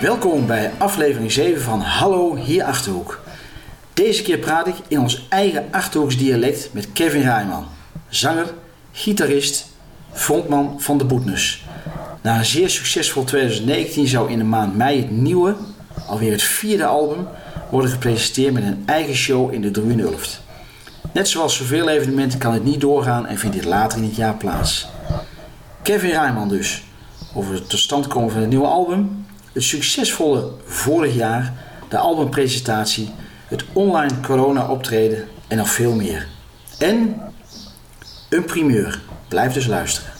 Welkom bij aflevering 7 van Hallo hier Achterhoek. Deze keer praat ik in ons eigen Achterhoeks dialect met Kevin Rijman, zanger, gitarist, frontman van de Boetnus. Na een zeer succesvol 2019 zou in de maand mei het nieuwe, alweer het vierde album, worden gepresenteerd met een eigen show in de Druin Ulft. Net zoals zoveel evenementen kan het niet doorgaan en vindt dit later in het jaar plaats. Kevin Rijman dus, over het tot stand komen van het nieuwe album, het succesvolle vorig jaar, de albumpresentatie, het online corona optreden en nog veel meer. En een primeur. Blijf dus luisteren.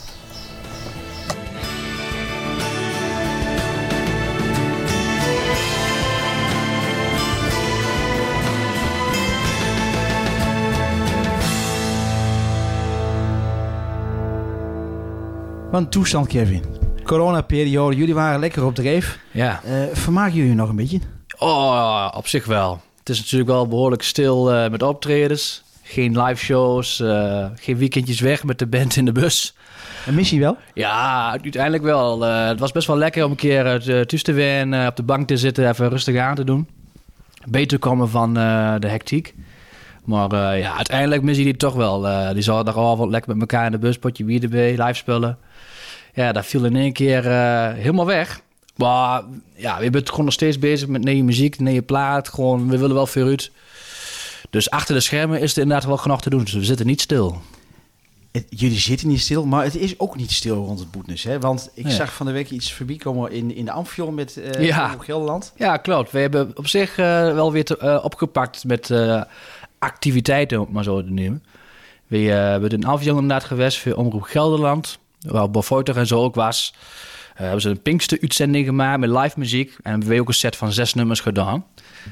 Want toestand, Kevin. Corona-periode, jullie waren lekker op dreef. Ja. Uh, vermaken jullie nog een beetje? Oh, op zich wel. Het is natuurlijk wel behoorlijk stil uh, met optredens. Geen live shows, uh, geen weekendjes weg met de band in de bus. Een missie wel? Ja, uiteindelijk wel. het was best wel lekker om een keer thuis te wennen, op de bank te zitten, even rustig aan te doen. Beter komen van de hectiek. Maar ja, uiteindelijk mis je die toch wel. die zaterdagavond lekker met elkaar in de bus, potje bier erbij, live spullen ja, dat viel in één keer uh, helemaal weg. Maar ja, we zijn gewoon nog steeds bezig met nieuwe muziek, nieuwe plaat. Gewoon, we willen wel veel uit. Dus achter de schermen is er inderdaad wel genoeg te doen. Dus we zitten niet stil. Het, jullie zitten niet stil, maar het is ook niet stil rond het Boetnis. Hè? Want ik zag van de week iets voorbij komen in, in de Amfion met uh, ja. Gelderland. Ja, klopt. We hebben op zich uh, wel weer te, uh, opgepakt met activiteiten, om maar zo te nemen. We hebben in Amfion inderdaad geweest voor Omroep Gelderland waar Bofoiter en zo ook was. Uh, hebben ze een Pinkster-uitzending gemaakt met live muziek. En hebben we ook een set van zes nummers gedaan.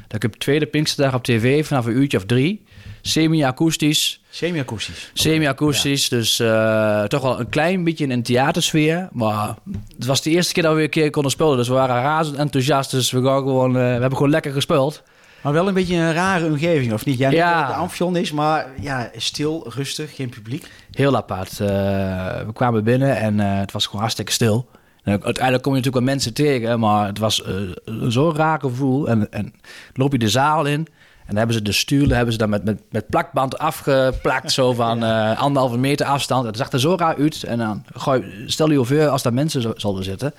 Dat ik op tweede Pinksterdag op tv vanaf een uurtje of drie. Semi-akoestisch. Semi-akoestisch. Semi-akoestisch. Dus uh, toch wel een klein beetje in een theatersfeer. Maar het was de eerste keer dat we weer een keer konden spelen. Dus we waren razend enthousiast. Dus we, gewoon, uh, we hebben gewoon lekker gespeeld. Maar wel een beetje een rare omgeving, of niet? Ja, ja. de Amfion is, maar ja, stil, rustig, geen publiek. Heel apart. Uh, we kwamen binnen en uh, het was gewoon hartstikke stil. En uiteindelijk kom je natuurlijk wel mensen tegen, maar het was uh, zo'n raar gevoel. En, en loop je de zaal in en dan hebben ze de stuurlen hebben ze dan met, met, met plakband afgeplakt, zo van ja. anderhalve meter afstand. Het zag er zo raar uit. En dan gooi, stel je voor als daar mensen zouden zitten.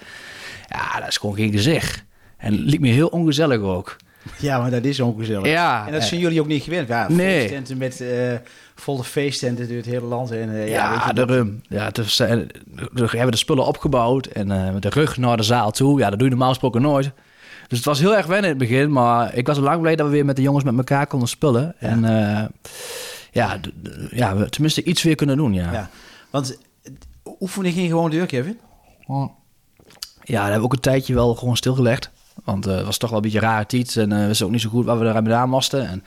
Ja, dat is gewoon geen gezicht. En het liep me heel ongezellig ook. Ja, maar dat is ongezellig. Ja. En dat zijn jullie ook niet gewend. Ja, nee. feesttenten met uh, volle feesttenten door het hele land. En, uh, ja, ja de rum. Ja, uh, we hebben de spullen opgebouwd en met de rug naar de zaal toe. Ja, dat doe je normaal gesproken nooit. Dus het was heel erg wennen in het begin. Maar ik was lang blij dat we weer met de jongens met elkaar konden spullen. Ja. En ja, ja, we tenminste iets weer kunnen doen, ja. ja. Want oefening ging gewoon deur, Kevin? Ja, daar hebben we ook een tijdje wel gewoon stilgelegd. Want uh, het was toch wel een beetje rare tijd. En uh, we wisten ook niet zo goed wat we eraan gedaan moesten. En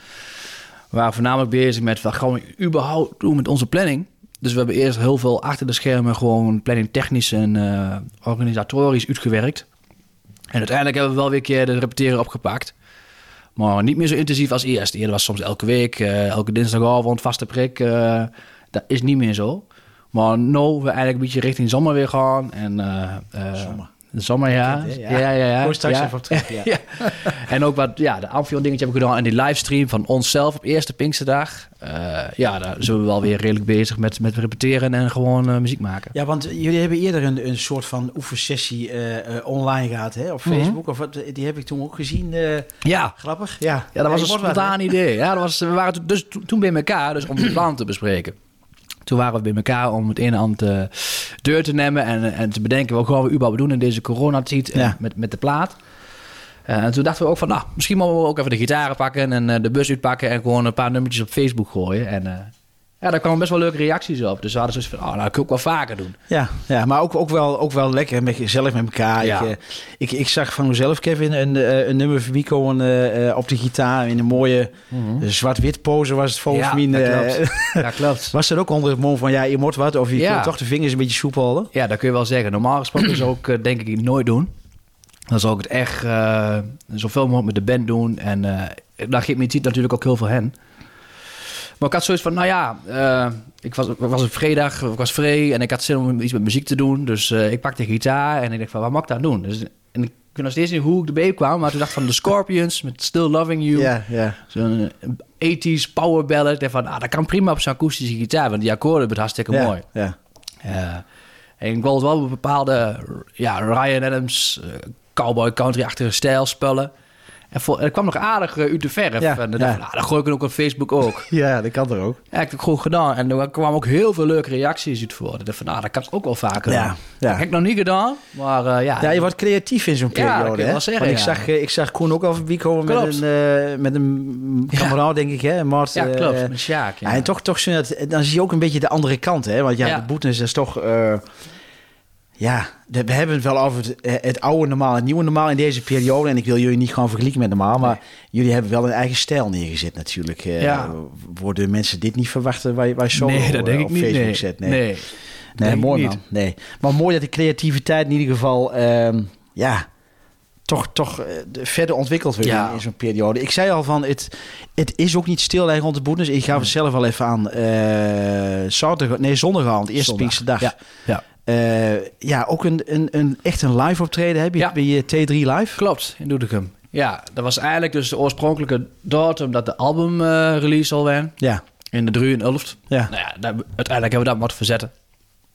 we waren voornamelijk bezig met wat gaan we überhaupt doen met onze planning. Dus we hebben eerst heel veel achter de schermen gewoon planning technisch en uh, organisatorisch uitgewerkt. En uiteindelijk hebben we wel weer een keer de repeteren opgepakt. Maar niet meer zo intensief als eerst. Eerder was soms elke week, elke dinsdagavond, vaste prik. dat is niet meer zo. Maar nu we eigenlijk een beetje richting zomer weer gaan. En, zomer. De zomer, ja. Ja, ja, ja. ja. straks ja. even op terug, ja. En ook wat, ja, de Amfion dingetje heb ik gedaan. En die livestream van onszelf op eerste Pinksterdag. Uh, ja, daar zijn we wel weer redelijk bezig met, met repeteren en gewoon uh, muziek maken. Ja, want jullie hebben eerder een, een soort van oefensessie uh, online gehad, hè? Op Facebook. Mm -hmm. Of wat, die heb ik toen ook gezien. ja. Grappig, ja. Ja, dat was een spontaan idee. Ja, dat was, we waren dus toen bij elkaar, dus om de plan te bespreken. Toen waren we bij elkaar om het een en ander deur te nemen en, en te bedenken wat gaan we überhaupt doen in deze coronatijd ja. met, met de plaat. Uh, en toen dachten we ook van, nou, misschien mogen we ook even de gitaren pakken en uh, de bus uitpakken en gewoon een paar nummertjes op Facebook gooien. En ja, daar kwamen best wel leuke reacties op. Dus we hadden zoiets van, oh, nou, ik ook wel vaker doen. Ja, ja maar ook, ook, wel, ook wel lekker met jezelf met elkaar. Ja. Ik, ik, ik, zag van mezelf, Kevin, een, een nummer van komen op de gitaar in een mooie mm -hmm. zwart-wit pose was het volgens ja, mij. Dat klopt. ja, klopt. Was dat ook onder het mom van, ja, je moet wat? Of je ja. kunt toch de vingers een beetje soepel houden? Ja, dat kun je wel zeggen. Normaal gesproken zou ik denk ik nooit doen. Dan zou ik het echt uh, zoveel mogelijk met de band doen. En uh, daar geeft me natuurlijk ook heel veel hen. Maar ik had zoiets van, nou ja, uh, ik was, was een vrijdag, ik was vrij en ik had zin om iets met muziek te doen. Dus uh, ik pakte de gitaar en ik dacht van, wat mag ik daar doen? Dus, en ik weet nog steeds niet hoe ik erbij kwam, maar toen dacht van de Scorpions met Still Loving You. Ja, ja. Zo'n eh, 80s power ballad. Ik dacht van, ah, dat kan prima op zo'n akoestische gitaar, want die akkoorden zijn hartstikke ja, mooi. Ja. Eh, en ik wilde wel een bepaalde ja, Ryan Adams, eh, cowboy country-achtige stijl spullen. En, voor, ik kwam nog aardig eh, uit de verf. Ja, en dan dacht ik, nou, dan gooi ik het ook op Facebook ook. ja, dat kan er ook. Ja, ik heb het gedaan. En er kwamen ook heel veel leuke reacties uit voor. Dacht van, nou, dat kan ik ook wel vaker Ja, doen. ja. Dat heb ik nog niet gedaan, maar eh, ja. Ja, je wordt creatief in zo'n dat periode. hè? zeggen, Want ik, zag, eh, ik zag Koen ook al voorbij komen met Klopt. een, eh, met een kameraad, denk ik. Hè? Mart, ja, klopt. Met Sjaak, ja. Ja, en toch, toch dat, dan zie je ook een beetje de andere kant. Hè? Want ja, Ja. de boetes is toch... ja, de- we hebben het wel over het, eh, het oude normaal, het nieuwe normaal in deze periode. En ik wil jullie niet gewoon vergelijken met normaal. Maar jullie hebben wel een eigen stijl neergezet natuurlijk. Eh, Ja. Worden mensen dit niet verwachten waar je, waar solo nee, dat denk eh, ik op niet. Facebook Nee, zet? nee. Nee, ik mooi man. Nee. Maar mooi dat de creativiteit in ieder geval... ehm, ja, toch, toch de- verder ontwikkeld Ja. in, zo'n periode. Ik zei al van, het, het is ook niet stil rond de boetes. Ik ga er zelf wel even aan eh zaterdag, nee, zondagavond, eerste Zondag. Pinksterdag. Ja, ja. Eh, ja, ook een, een, een, echt een live optreden heb je Ja. bij je T3 Live. Klopt, in Doetinchem. Ja, dat was eigenlijk dus de oorspronkelijke datum dat de album eh, release al werd. Ja, In de 3 in Ulft. ja. Nou ja, daar- uiteindelijk hebben we dat moeten verzetten.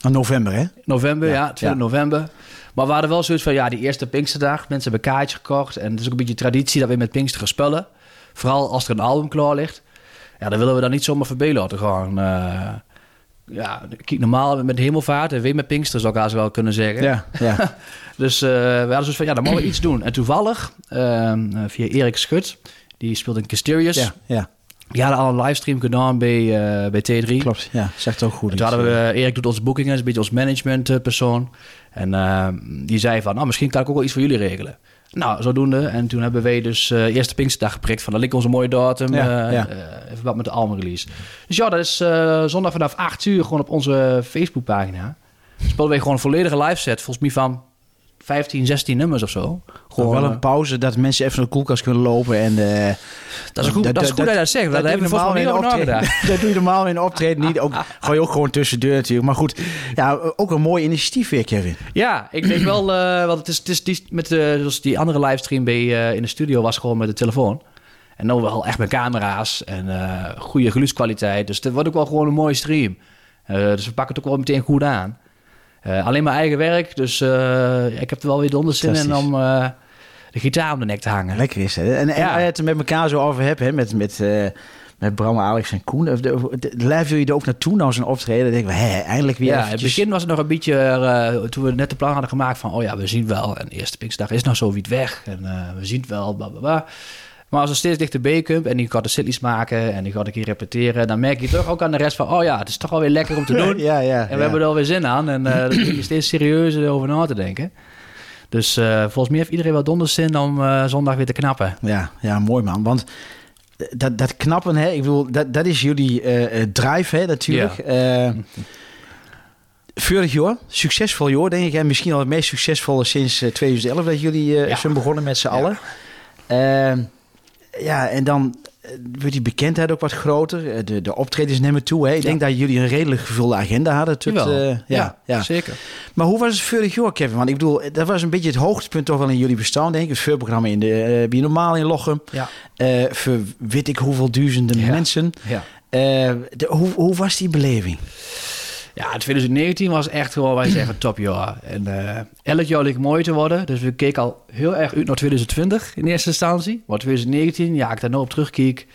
In november hè? November, Ja, ja, 2 ja. november. Maar we hadden wel zoiets van, ja, die eerste Pinksterdag. Mensen hebben een kaartje gekocht. En het is ook een beetje traditie dat we met Pinkster gaan spelen. Vooral als er een album klaar ligt. Ja, dan willen we dan niet zomaar laten gaan. Ja, kijk normaal met hemelvaart en weer met Pinkster zou ik haast wel kunnen zeggen. Ja, ja. Dus eh, we hadden zoiets van, ja, dan mogen we iets doen. En toevallig, ehm, eh, via Erik Schut, die speelt in Casterius. ja, ja. Die hadden al een livestream gedaan bij, eh, bij T3. klopt. Ja, zegt ook goed. En toen iets. hadden we, Erik doet onze boekingen, is een beetje ons managementpersoon. En eh, die zei van, nou, misschien kan ik ook wel iets voor jullie regelen. Nou, zodoende. En toen hebben wij dus eh eerste Pinksterdag geprikt van, dat ligt onze mooie datum. Ja, ja. eh, even wat met de albumrelease. Dus ja, dat is eh, zondag vanaf 8 uur gewoon op onze Facebookpagina. Spelen wij gewoon een volledige live set, volgens mij van 15, 16 nummers of zo. Gewoon wel eh, een pauze dat mensen even naar de koelkast kunnen lopen. En, eh, Dat is goed dat, is goed dat, je dat zegt. Doe je hebben we in optreden. dat doe je normaal in een optreden niet. Ook, gooi je ook gewoon tussendoor natuurlijk. Maar goed, ja, ook een mooi initiatief weer, Kevin. Ja, ik denk wel, eh, want het is, het is die, met de, zoals die andere livestream bij, eh, in de studio was gewoon met de telefoon. En dan wel echt met camera's en eh, goede geluidskwaliteit. Dus het wordt ook wel gewoon een mooie stream. Eh, dus we pakken het ook wel meteen goed aan. Eh, alleen mijn eigen werk, dus eh, ik heb er wel weer zin in om eh, de gitaar om de nek te hangen. Lekker is het. En, en Ja. waar je het er met elkaar zo over hebt, hè, met, met, met Bram, Alex en Koen. De, de, de- je er ook naartoe, nou zo'n optreden. Dan denk ik, hé, eindelijk weer Ja, in het begin was het nog een beetje, toen we net de plan hadden gemaakt van, oh ja, we zien wel. En de eerste Pinksterdag is nog zo wiet weg. En we zien het wel, bla bla bla. Maar als we steeds dichterbij komt en die gaat de cities maken en die gaat een keer repeteren, dan merk je toch ook aan de rest van, oh ja, het is toch wel weer lekker om te doen. Ja, ja. En we hebben er alweer zin aan en eh daar begin je steeds serieuzer over na te denken. Dus eh, volgens mij heeft iedereen wel donders zin om eh, zondag weer te knappen. Ja, ja, mooi man. Want dat, dat knappen, hè, ik bedoel, dat, dat is jullie drive, hè, natuurlijk. Vorig jaar, succesvol jaar, denk ik. En misschien al het meest succesvolle sinds eh, 2011 dat jullie Ja. zijn begonnen met z'n allen. Ja, en dan eh, wordt die bekendheid ook wat groter. Eh, De, de optredens nemen toe. Hè. Ik Ja. denk dat jullie een redelijk gevulde agenda hadden. Tot, eh, ja, ja. zeker. Maar hoe was het vorig jaar, Kevin? Want ik bedoel, dat was een beetje het hoogtepunt toch wel in jullie bestaan, denk ik. Het voorprogramma in de uh, Bij Normaal in Lochem. Ja. Eh, voor weet ik hoeveel duizenden Ja. mensen. Ja. De, hoe, hoe was die beleving? Ja, 2019 was echt gewoon, wij zeggen, topjaar. En eh, elk jaar leek mooi te worden. Dus we keken al heel erg uit naar 2020 in eerste instantie. Maar 2019, ja, ik daar nou op terugkeek.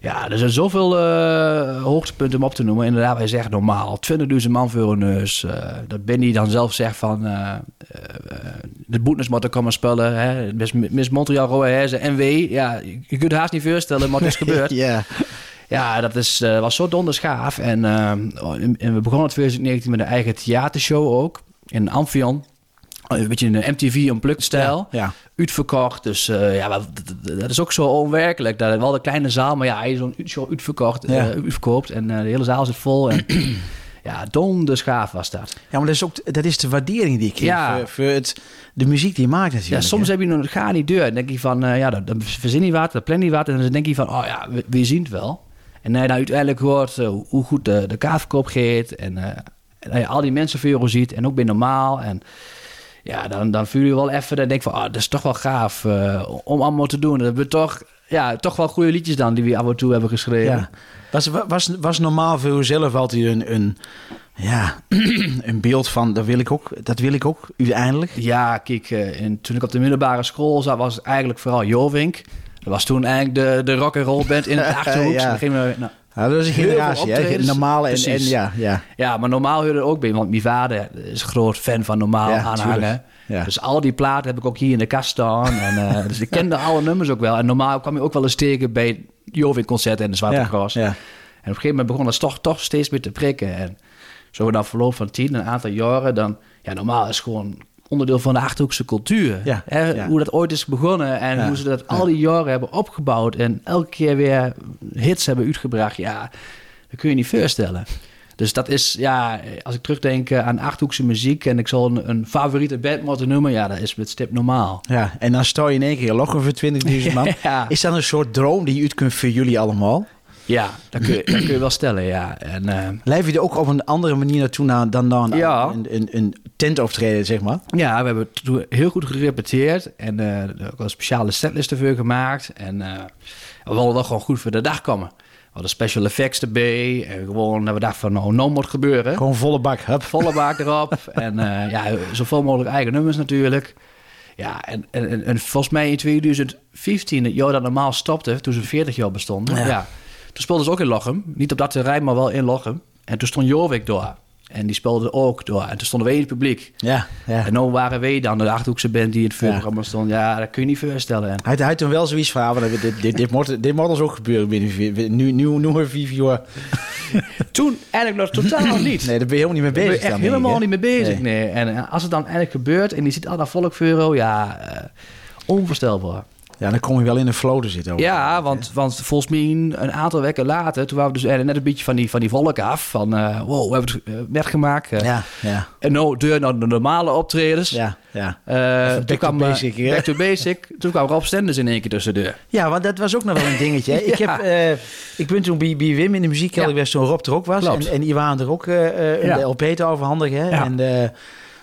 Ja, er zijn zoveel eh, hoogtepunten om op te noemen. Inderdaad, wij zeggen normaal 20.000 man voor een neus. Eh, dat Benny dan zelf zegt van... eh, de boetnes moeten komen spelen. Hè? Miss, Miss Montreal, Roa NW. Ja, je, je kunt het haast niet voorstellen, maar het is gebeurd. ja. Ja, dat is, eh, was zo dondersgaaf. En, eh, en we begonnen in 2019 met een eigen theatershow ook. In Amphion. Een beetje in de MTV Unplugged stijl. Ja. Uitverkocht. Dus eh, ja, dat, dat- dat is ook zo onwerkelijk. Dat wel de kleine zaal, maar ja, zo'n show uitverkocht, Ja. uitverkoopt. En de hele zaal zit vol. En, ja, dondersgaaf was dat. ja, maar dat is ook dat is de waardering die ik kreeg Ja. voor, voor het, de muziek die je maakt Ja, soms hè. heb je een ga niet deur. Dan denk je van, eh, ja, dan, dan verzin je wat, dan plan je wat. En dan denk je van, oh ja, we, we zien het wel. En dan je dan uiteindelijk hoort eh, hoe goed de, de kaartverkoop gaat. En, eh, en dat je al die mensen voor je ziet. En ook bij normaal. En Ja, dan, dan voel je wel even, dan denk ik van, ah, dat is toch wel gaaf eh, om allemaal te doen. Dat hebben we toch, ja, toch wel goede liedjes dan die we af en toe hebben geschreven. Ja. Was, was, was normaal voor jezelf altijd een, een, ja, een beeld van, dat wil ik ook, dat wil ik ook uiteindelijk? Ja, kijk, eh, en toen ik op de middelbare school zat, was het eigenlijk vooral Jovink. Dat was toen eigenlijk de, de rock and roll band in het Achterhoek. Ja. We, nou, Ja, dat is een generatie, hè? Normale en, en ja, ja. Ja, maar normaal hoorde er ook bij, want mijn vader is een groot fan van normaal Ja, aanhangen. Ja. Dus al die platen heb ik ook hier in de kast staan. En, eh, dus ik kende alle nummers ook wel. En normaal kwam je ook wel eens tegen bij Jovik concerten en de Zwarte Cross. ja. En op een gegeven moment begon dat toch, toch steeds meer te prikken. En zo na verloop van tien, een aantal jaren, dan... Ja, normaal is gewoon onderdeel van de Achterhoekse cultuur. Ja, Hè, ja. Hoe dat ooit is begonnen en Ja, hoe ze dat al die jaren hebben opgebouwd. En elke keer weer hits hebben uitgebracht. Ja, dat kun je niet voorstellen. Dus dat is, ja, als ik terugdenk eh, aan Achterhoekse muziek... en ik zal een, een favoriete band moeten noemen... ja, dat is met stip normaal. Ja, en dan sta je in één keer loggen voor 20.000 man. Is dat een soort droom die uit kunt voor jullie allemaal? Ja, dat kun je, dat kun je wel stellen, ja. En, Blijf je er ook op een andere manier naartoe na, dan dan Ja. een, een, een zeg maar? Ja, we hebben toen heel goed gerepeteerd en er ook een speciale setlist ervoor gemaakt. En eh, we wilden wel gewoon goed voor de dag komen. We hadden special effects erbij en gewoon dat we dachten van nou, nou moet gebeuren. Gewoon volle bak, hup. Volle bak erop en ja, zoveel mogelijk eigen nummers natuurlijk. Ja, en, en, en- en volgens mij in 2015, het jaar dat normaal stopte, toen ze 40 jaar bestonden. Ja. Ja. Toen speelden ze ook in Lochem. Niet op dat terrein, maar wel in Lochem. En toen stond Jorvik door. En die speelde ook door. En toen stonden wij in het publiek. Ja, ja. En nou waren wij dan de Achterhoekse band die in het Ja. voorprogramma stond. Ja, dat kun je niet voorstellen. En Hij hij had toen wel zoiets van, ah, dit, dit, dit, dit, moet, dit moet ons ook gebeuren binnen nu, nu, nu vier jaar. toen eigenlijk nog totaal niet. Nee, daar ben je helemaal niet mee bezig. echt helemaal niet hè? mee bezig. Nee. En eh, als het dan eindelijk gebeurt en je ziet al dat volk voor ja, eh, onvoorstelbaar. Ja, dan kom je wel in een flow te zitten. Ja, want, want volgens mij een aantal weken later, toen waren we dus net een beetje van die, van die volk af. Van, eh, wow, we hebben het eh, weggemaakt. eh. Ja, ja, En nou, deur naar de normale optredens. ja, ja. Toen back to kwam, basic, hè? Back to basic. Toen kwam Rob Stenders in één keer tussen de deur. Ja, want dat was ook nog wel een dingetje. Ik, heb, ik ben toen bij, bij Wim in de muziek Ja. geweest toen Rob er ook was. Klopt. En, en die waren er ook de LP te overhandigen. Hè? Ja. En,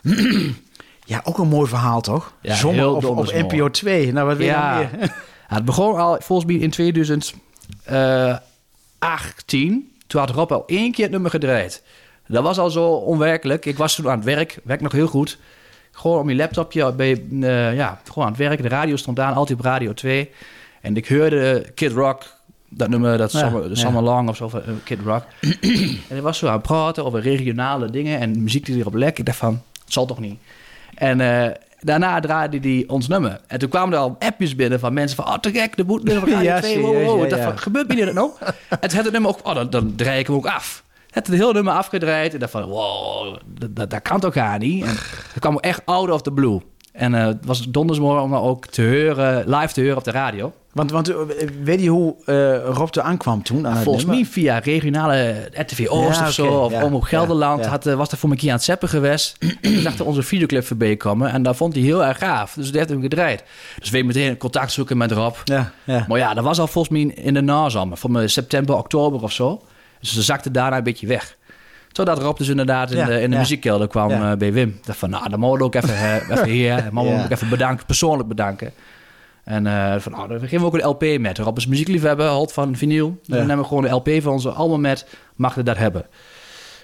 ja, ook een mooi verhaal toch? Ja, Zomer heel op. NPO 2. Nou, wat wil je Ja. nog meer? Ja, het begon al volgens mij in 2018. Toen had Rob al één keer het nummer gedraaid. Dat was al zo onwerkelijk. Ik was toen aan het werk, werk nog heel goed. Gewoon op mijn laptopje, bij, eh, ja, gewoon aan het werk. De radio stond aan, altijd op Radio 2. En ik hoorde Kid Rock, dat nummer, dat Ja, Summer, ja. Summer Long of zo, van, eh, Kid Rock. en ik was zo aan het praten over regionale dingen en muziek die erop lek. Ik dacht van, het zal toch niet. En eh, daarna draaide hij ons nummer. En toen kwamen er al appjes binnen van mensen van... Oh, te gek, de boet van Radio Ja, 2. Wow, serieus, wow. ja, ja. van, gebeurt nou? en toen had het nummer ook... Oh, dan, dan draai ik hem ook af. Het het hele nummer afgedraaid. En dacht van, wow, dat, dat, dat kan toch gaan niet? En het kwam echt out of the blue. En eh, het was dondersmorgen om ook te horen, live te horen op de radio. Want, want eh, weet je hoe eh, Rob er aankwam toen? Aan Volgens mij via regionale RTV Oost Ja, of zo, of ja, Omroep Gelderland, ja, ja. Had, was er voor een keer aan het zeppen geweest. en toen zag hij onze videoclip voorbij komen en dat vond hij heel erg gaaf. Dus dat heeft hem gedraaid. Dus we meteen contact zoeken met Rob. Ja, ja. Maar ja, dat was al volgens mij in de nazomer, van september, oktober of zo. Dus ze zakte daarna een beetje weg. Totdat Rob dus inderdaad in Ja, de, in de ja. muziekkelder kwam Ja. eh, bij Wim. Ik dacht van, nou, dan moeten we ook even, eh, even hier. Mogen we Ja. ook even bedanken, persoonlijk bedanken. En eh, van, nou, dan geven we ook een LP met. Rob is muziekliefhebber, houdt van vinyl. Dus Ja. dan nemen we gewoon een LP van onze album met. Mag je dat hebben?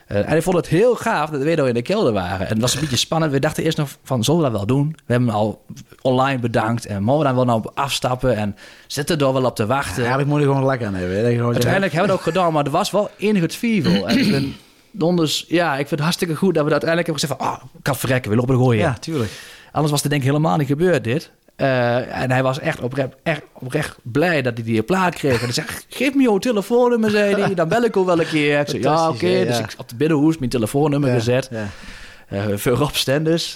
En ik vond het heel gaaf dat we weer in de kelder waren. En het was een beetje spannend. We dachten eerst nog van, zullen we dat wel doen? We hebben hem al online bedankt. En mogen we dan wel nou afstappen? En zitten er wel op te wachten? Eigenlijk moet je gewoon lekker aan hebben. Dat Uiteindelijk hebben we het ook gedaan, maar er was wel enige twijfel. En ik ben donders, ja, ik vind het hartstikke goed dat we dat uiteindelijk hebben gezegd van, ah, kan verrekken, we lopen er gooien. Ja, tuurlijk. Anders was het denk ik helemaal niet gebeurd dit. Eh, en hij was echt oprecht, echt oprecht blij dat hij die plaat kreeg. En hij zei, geef me jouw telefoonnummer, zei hij. Dan bel ik ook wel een keer. Ik zei, ja, oké. Fantastisch, hè, Dus ja. ik de binnenhoes mijn telefoonnummer Ja, gezet. ja. Eh voor Rob Stenders.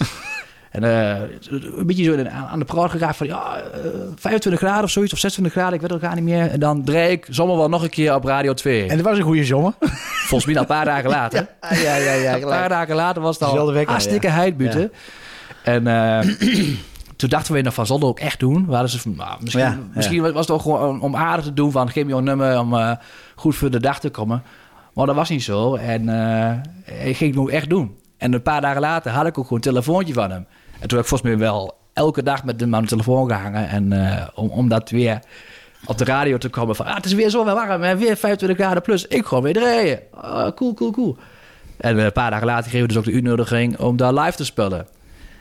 en eh, een beetje zo aan de praat geraakt van... Ja, eh, 25 graden of zoiets, of 26 graden, ik weet het ook gar niet meer. En dan draai ik zomaar wel nog een keer op Radio 2. En dat was een goede zomer. Volgens mij een paar dagen later. Ja, ja, ja. ja Een paar dagen later was het al al, hartstikke ja. heidbuten. En eh, toen dachten we nog van, zullen we ook echt doen? We hadden ze van, nou, misschien, Ja, ja. misschien was het ook gewoon om aardig te doen van... geef me jouw nummer om eh, goed voor de dag te komen. Maar dat was niet zo. En eh ik ging het ook echt doen. En een paar dagen later had ik ook gewoon een telefoontje van hem. En toen heb ik volgens mij wel elke dag met hem aan de telefoon gehangen. En eh, om, om dat weer op de radio te komen van... Ah, het is weer zo warm en weer 25 graden plus. Ik gewoon weer rijden. Oh, cool, cool, cool. En eh, een paar dagen later kregen we dus ook de uitnodiging om daar live te spelen.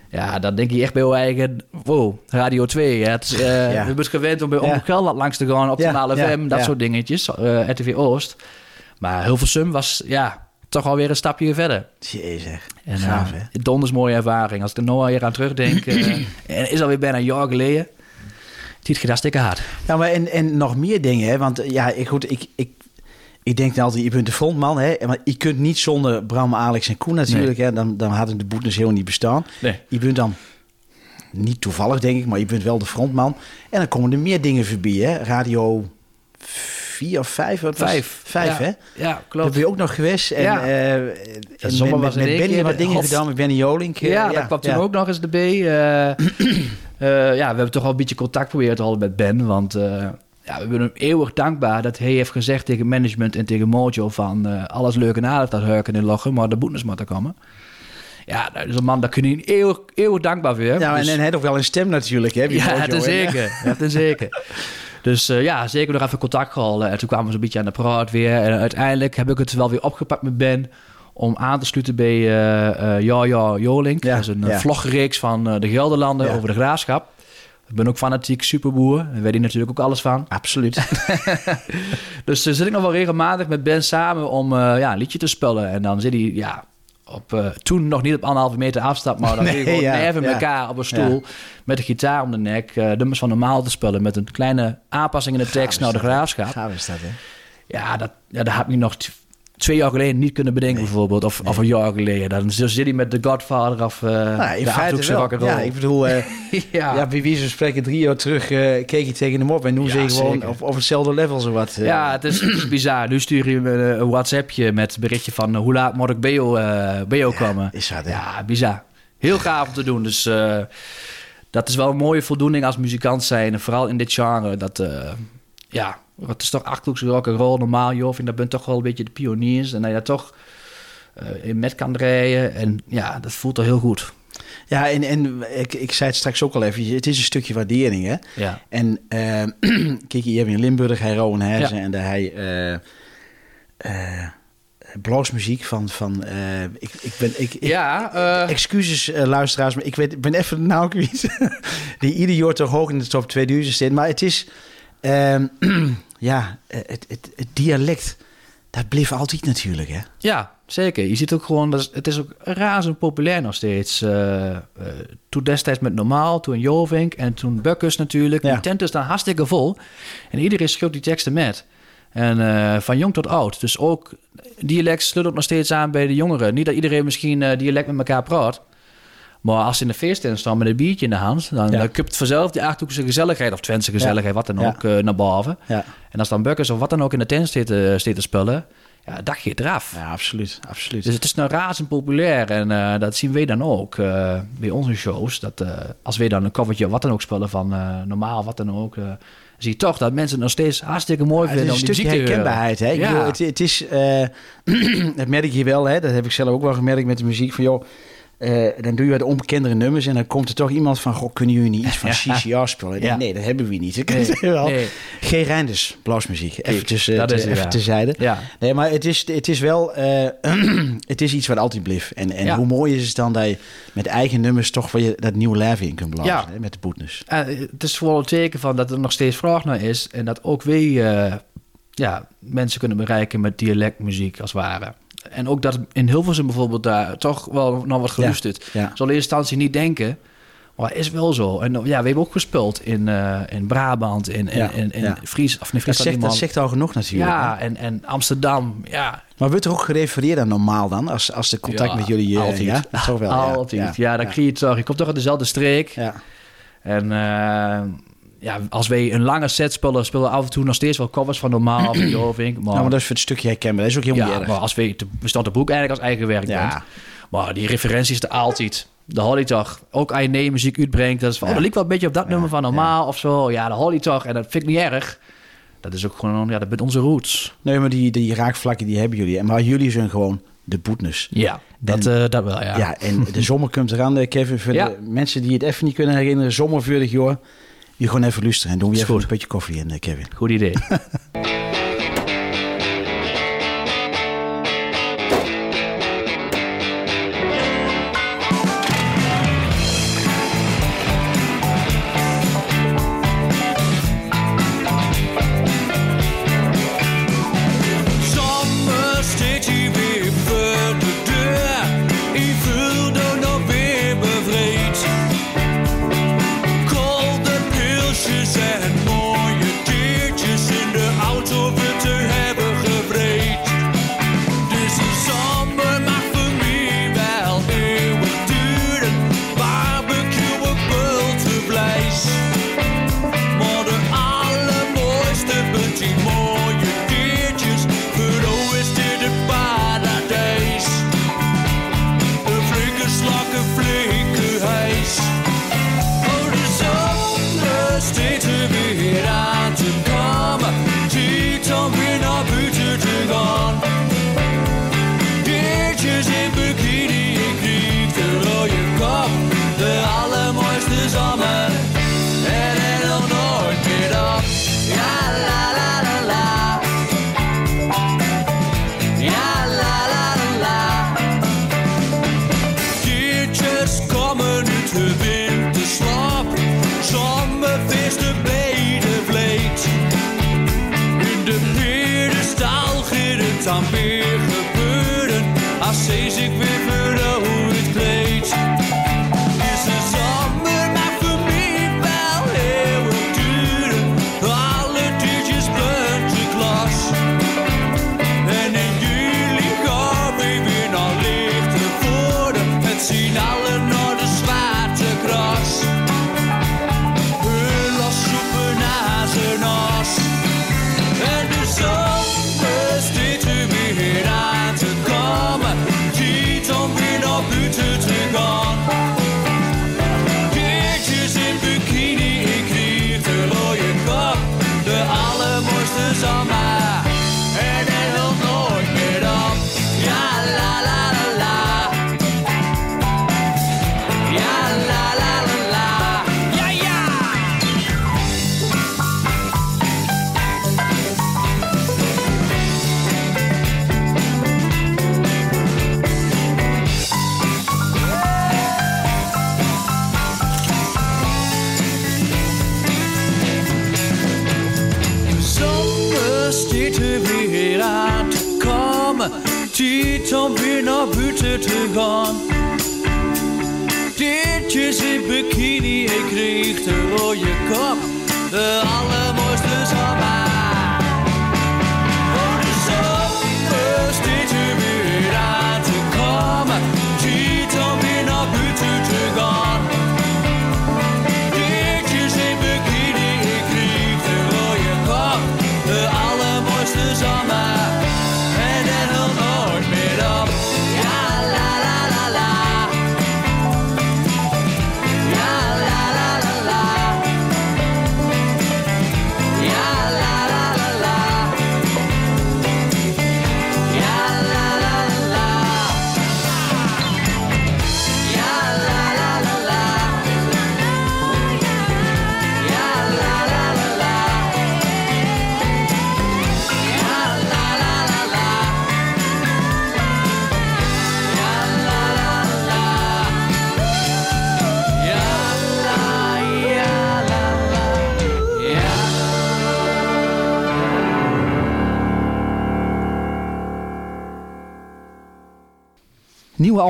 Ja, dan denk je echt bij je eigen... Wow, Radio 2. hè. Het eh, Ja. We zijn gewend om bij Ja. Omgeld langs te gaan. Optimale Ja, ja, FM, dat soort dingetjes. RTV Oost. Maar Hilversum was ja, toch alweer een stapje verder. Jezus. En, Gaaf, eh, hè? donders mooie ervaring. Als ik er nou weer aan terugdenk... eh, en is alweer bijna een jaar geleden. Het ziet hartstikke hard. Ja, maar en, en nog meer dingen, hè? Want ja, ik, goed, ik, ik, ik denk dan altijd, je bent de frontman, hè? Maar je kunt niet zonder Bram, Alex en Koen natuurlijk, hè? Dan, dan hadden de boetes heel niet bestaan. Nee. Je bent dan, niet toevallig denk ik, maar je bent wel de frontman. En dan komen er meer dingen voorbij, hè? Radio 4 of 5? Wat was- Vijf. Vijf, ja. hè? Ja, klopt. ben je ook nog geweest. En, Ja. eh, en zomer met, was met, Benny keer wat de dingen gedaan, met Benny Jolink. eh, Ja, dat kwam toen ook nog eens erbij. Eh, eh, ja, we hebben toch al een beetje contact proberen te houden met Ben. Want eh, ja, we zijn hem eeuwig dankbaar dat hij heeft gezegd tegen management en tegen Mojo van... eh, alles leuk en aardig dat Hurken in Lochem, maar de boetes moeten komen. Ja, dat is een man, daar kun je eeuwig, eeuwig dankbaar voor. Ja, en, Dus- en hij had ook wel een stem natuurlijk, hè? die ja, hè? zeker. Is zeker. Dus eh, ja, zeker nog even contact gehouden. En toen kwamen we zo'n beetje aan de praat weer. En uiteindelijk heb ik het wel weer opgepakt met Ben... om aan te sluiten bij Ja Ja Jolink. Ja, dat is een ja. vlogreeks van de Gelderlanden Ja. over de graafschap. Ik ben ook fanatiek superboer. Daar weet hij natuurlijk ook alles van. Absoluut. Dus uh, zit ik nog wel regelmatig met Ben samen om ja, een liedje te spelen. En dan zit hij ja, op, eh, toen nog niet op anderhalve meter afstand, maar dan Nee, nee, gewoon ja, even ja. elkaar op een stoel met een gitaar om de nek. eh nummers van normaal te spelen met een kleine aanpassing in de tekst naar de dat, hè? graafschap. Gaaf is dat, hè? Ja, dat, ja, dat had ik nog twee jaar geleden niet kunnen bedenken, bijvoorbeeld. Of, of een jaar geleden. Dan zit hij met The Godfather of uh, Nou, in de feite Achterhoekse wel. Ja, ik bedoel, eh, ja. ja, bij wie ze spreken drie jaar terug eh, keek je tegen hem op en nu Ja, je gewoon op, op hetzelfde level zo wat. Ja, het is, het is bizar. Nu stuur je een WhatsAppje met berichtje van hoe laat moet ik bij jou, bij jou komen. is dat? Ja, bizar. Heel gaaf om te doen. Dus dat is wel een mooie voldoening als muzikant zijn. Vooral in dit genre. Dat, ja, het is toch Achterhoekse rock en roll normaal. Joh, vind dat bent toch wel een beetje de pioniers. En dat je dat toch eh, in met kan rijden. En ja, dat voelt toch heel goed. Ja, en, en ik, ik zei het straks ook al even, het is een stukje waardering, hè? Ja. En eh, kijk, je hebt in Limburg, hij Ja. en daar hij bluesmuziek van, van ik, ik ben, ik, Ja, excuses luisteraars, maar ik weet, ik ben even kwijt. Die ieder jaar toch hoog in de top 2000 zit. Maar het is, ehm, ja, eh, het, het, het dialect, dat bleef altijd natuurlijk, hè? Ja, zeker. Je ziet ook gewoon, dat is- het is ook razend populair nog steeds. Eh, eh, toen destijds met Normaal, toen Jovink en toen Bukkers natuurlijk. Ja. Die tent is dan hartstikke vol. En iedereen schreeuwt die teksten met. En van jong tot oud. Dus ook dialect sluit ook nog steeds aan bij de jongeren. Niet dat iedereen misschien dialect met elkaar praat. Maar als ze in de feesttent staan met een biertje in de hand... dan Ja. kupt vanzelf die Achterhoekse gezelligheid... of Twentse gezelligheid, wat dan ook, eh, naar boven. Ja, En als dan Bukkers of wat dan ook in de tent steekt te spullen... ja, dat gaat eraf. ja absoluut, absoluut. Dus het is nou razend populair en eh, dat zien wij dan ook eh, bij onze shows. Dat eh, als wij dan een covertje of wat dan ook spelen van eh, normaal, wat dan ook, eh, zie je toch dat mensen het nog steeds hartstikke mooi Ja, het is vinden een om die stukje muziek te horen. herkenbaarheid. Hè? Ik Ja. bedoel, het, het is, eh, dat merk je wel, hè? dat heb ik zelf ook wel gemerkt met de muziek. Van joh, eh, dan doe je wat onbekendere nummers en dan komt er toch iemand van: Goh, kunnen jullie niet iets van CCR spelen? Ja. Nee, dat hebben we niet. Ik Nee, zeg wel. nee. Geen Reinders, bluesmuziek. Even, Kijk, tussen, dat te, is het, even ja. terzijde. Ja. Nee, maar het is, het is wel eh, het is iets wat altijd blijft. En, en Ja. hoe mooi is het dan dat je met eigen nummers toch weer dat nieuwe leven in kunt blazen hè, met de boetnes. Eh, het is vooral een teken van dat er nog steeds vraag naar is en dat ook eh, ja, mensen kunnen bereiken met dialectmuziek als het ware. En ook dat in Hilversum bijvoorbeeld daar toch wel nog wat geluisterd. Ja. Zal in eerste instantie niet denken, maar is wel zo. En ja, we hebben ook gespeeld in, eh, in Brabant, in, in, Ja, in, in ja. Fries, of Dat niet Friesland, zegt, dat zegt al genoeg natuurlijk. hè? Ja, en, en Amsterdam, ja. Maar wordt er ook gerefereerd aan normaal dan? Als, als de contact Ja, met jullie... eh, altijd. Ja, wel. ja. Altijd. Ja, dan krijg je het toch. Je komt toch uit dezelfde streek. Ja. En eh, ja, als wij een lange set spelen, spelen we af en toe nog steeds wel covers van normaal of Jovink. Maar, Nou, maar dat is voor het stukje herkenbaar. Dat is ook ja, niet erg. maar als we, staan te boek eigenlijk als eigen werk Ja. bent. Maar die referenties er altijd. De Holly toch. Ook als je nee muziek uitbrengt. Dat is van, Ja. oh, dat lijkt wel een beetje op dat nummer van normaal of zo. Ja, de Holly toch. En dat vind ik niet erg. Dat is ook gewoon, ja, dat bent onze roots. Nee, maar die, die raakvlakken die hebben jullie. En maar jullie zijn gewoon de boetnes. Ja, dat, En- eh, dat wel, ja. Ja, en de zomer komt eraan, eh, Kevin. Voor Ja. de mensen die het even niet kunnen herinneren, zomervurig joh. Je gewoon even luisteren en doen we even goed. een beetje koffie in, eh, Kevin. Goed idee. buiten te gaan. Diertjes in bikini, ik kreeg de rode kop. De allermooiste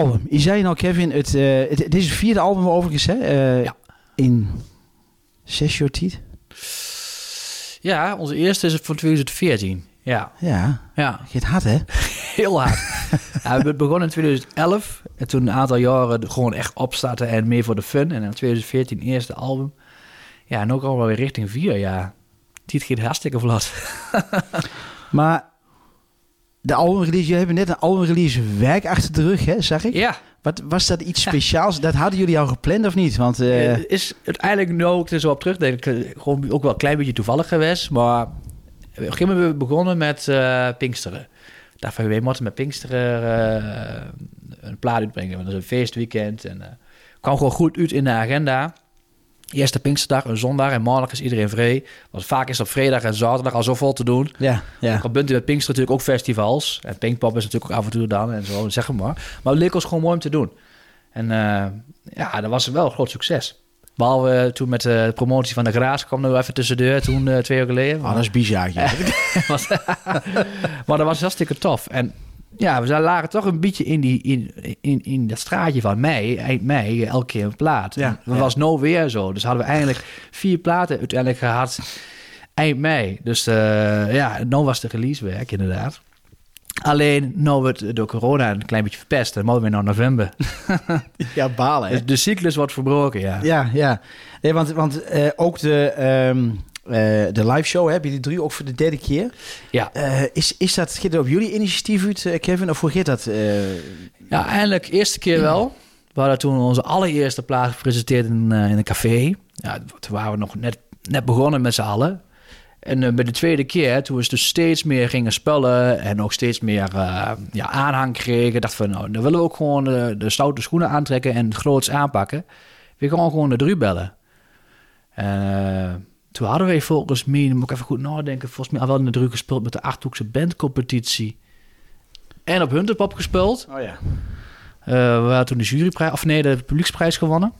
album. Je zei nou, Kevin, het, eh, het, het is het vierde album overigens, hè? Eh, Ja. In zes jaar tijd. Ja, onze eerste is van 2014. Ja, Ja, ja. het hard, hè? heel hard. ja, we begonnen in 2011 en toen een aantal jaren gewoon echt opstarten en meer voor de fun. En in 2014 eerste album. Ja, en ook al weer richting vier jaar. Dit gaat hartstikke vlot. Maar de albumrelease, je hebben net een albumrelease werk achter de rug, hè, zag ik? Ja, Wat, was dat iets speciaals? Dat hadden jullie al gepland of niet? Want eh, Eh, is uiteindelijk nu ook er zo op terug, denk ik, eh, gewoon ook wel een klein beetje toevallig geweest. Maar op een gegeven moment we begonnen met eh Pinksteren. Daarvan we moeten met Pinksteren een plaat uitbrengen. Want dat is een feestweekend. En kwam gewoon goed uit in de agenda. Eerste Pinksterdag, een zondag en maandag is iedereen vrij. Want vaak is op vrijdag en zaterdag al zo vol te doen. Ja, ja. Al bent u met Pinkster natuurlijk ook festivals. En Pinkpop is natuurlijk ook af en toe dan en zo, zeg maar. Maar het leek ons gewoon mooi om te doen. En eh, ja, dat was wel een groot succes. Behalve toen met de promotie van de Graas kwam er even tussendoor, toen eh, twee jaar geleden. Oh, dat is bizar. Ja. maar dat was hartstikke tof. En ja, we lagen toch een beetje in, die, in, in, in dat straatje van mei, eind mei, elke keer een plaat. Ja, dat ja. was nou weer zo. Dus hadden we eigenlijk vier platen uiteindelijk gehad eind mei. Dus eh, ja, nou was de releasewerk inderdaad. Alleen, nou werd door corona een klein beetje verpest. Dan moeten we naar november. ja, balen. hè? Dus de cyclus wordt verbroken, ja. Ja, ja. Nee, want want eh, ook de, ehm eh, de live show heb je die drie ook voor de derde keer. Ja, Eh, is, is dat gaat op jullie initiatief uit, eh, Kevin? Of hoe gaat dat? eh? ja eindelijk eerste keer wel. We hadden toen onze allereerste plaat gepresenteerd in, in een café. Ja, toen waren we nog net, net begonnen met z'n allen. En bij de tweede keer, toen we dus steeds meer gingen spellen en ook steeds meer ja, aanhang kregen, dachten we, nou, dan willen we ook gewoon de, de stoute schoenen aantrekken en het groots aanpakken. We gaan gewoon de drie bellen. En toen hadden we volgens mij, dan moet ik even goed nadenken, volgens mij al wel in de druk gespeeld met de Achthoekse bandcompetitie. En op Hunterpop gespeeld. Oh ja. Eh, we hadden toen de juryprijs, of nee, de publieksprijs gewonnen.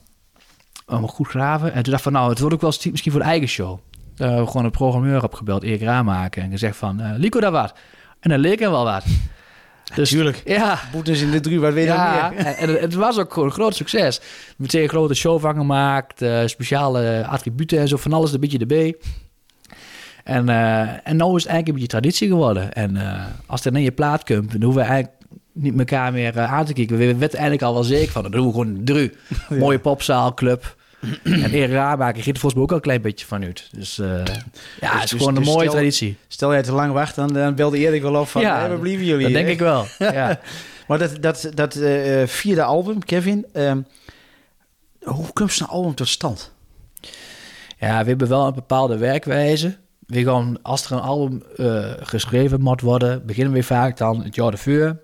Um, goed graven. En toen dacht ik van, nou, het wordt ook wel eens misschien voor de eigen show. Daar hebben we gewoon een programmeur opgebeld, Erik Raamaken. En gezegd van, eh Lico daar wat. En dan leek hem wel wat. Dus, Tuurlijk. Ja, Boetes in de drie, wat weet je ja, dan meer? en, en het- was ook gewoon een groot succes. Meteen een grote show van gemaakt, eh, speciale attributen en zo, van alles een beetje erbij. En, eh en nou is het eigenlijk een beetje traditie geworden. En eh, als er in je plaat komt, dan hoeven we eigenlijk niet elkaar meer aan te kijken. We weten eigenlijk al wel zeker van, dan doen we gewoon dru. Mooie popzaal, club. en Erik Raamaker giet er volgens mij ook al een klein beetje van uit. Dus eh, ja, het is dus- gewoon een dus mooie stel- traditie. Stel jij te lang wacht, dan, dan belde Erik wel op van, ja, we blijven jullie. Dat denk ik wel. Ja. Maar dat, dat, dat eh, vierde album, Kevin, ehm, hoe komt zo'n album tot stand? Ja, we hebben wel een bepaalde werkwijze. We gaan, als er een album eh, geschreven moet worden, beginnen we vaak dan het jaar ervoor,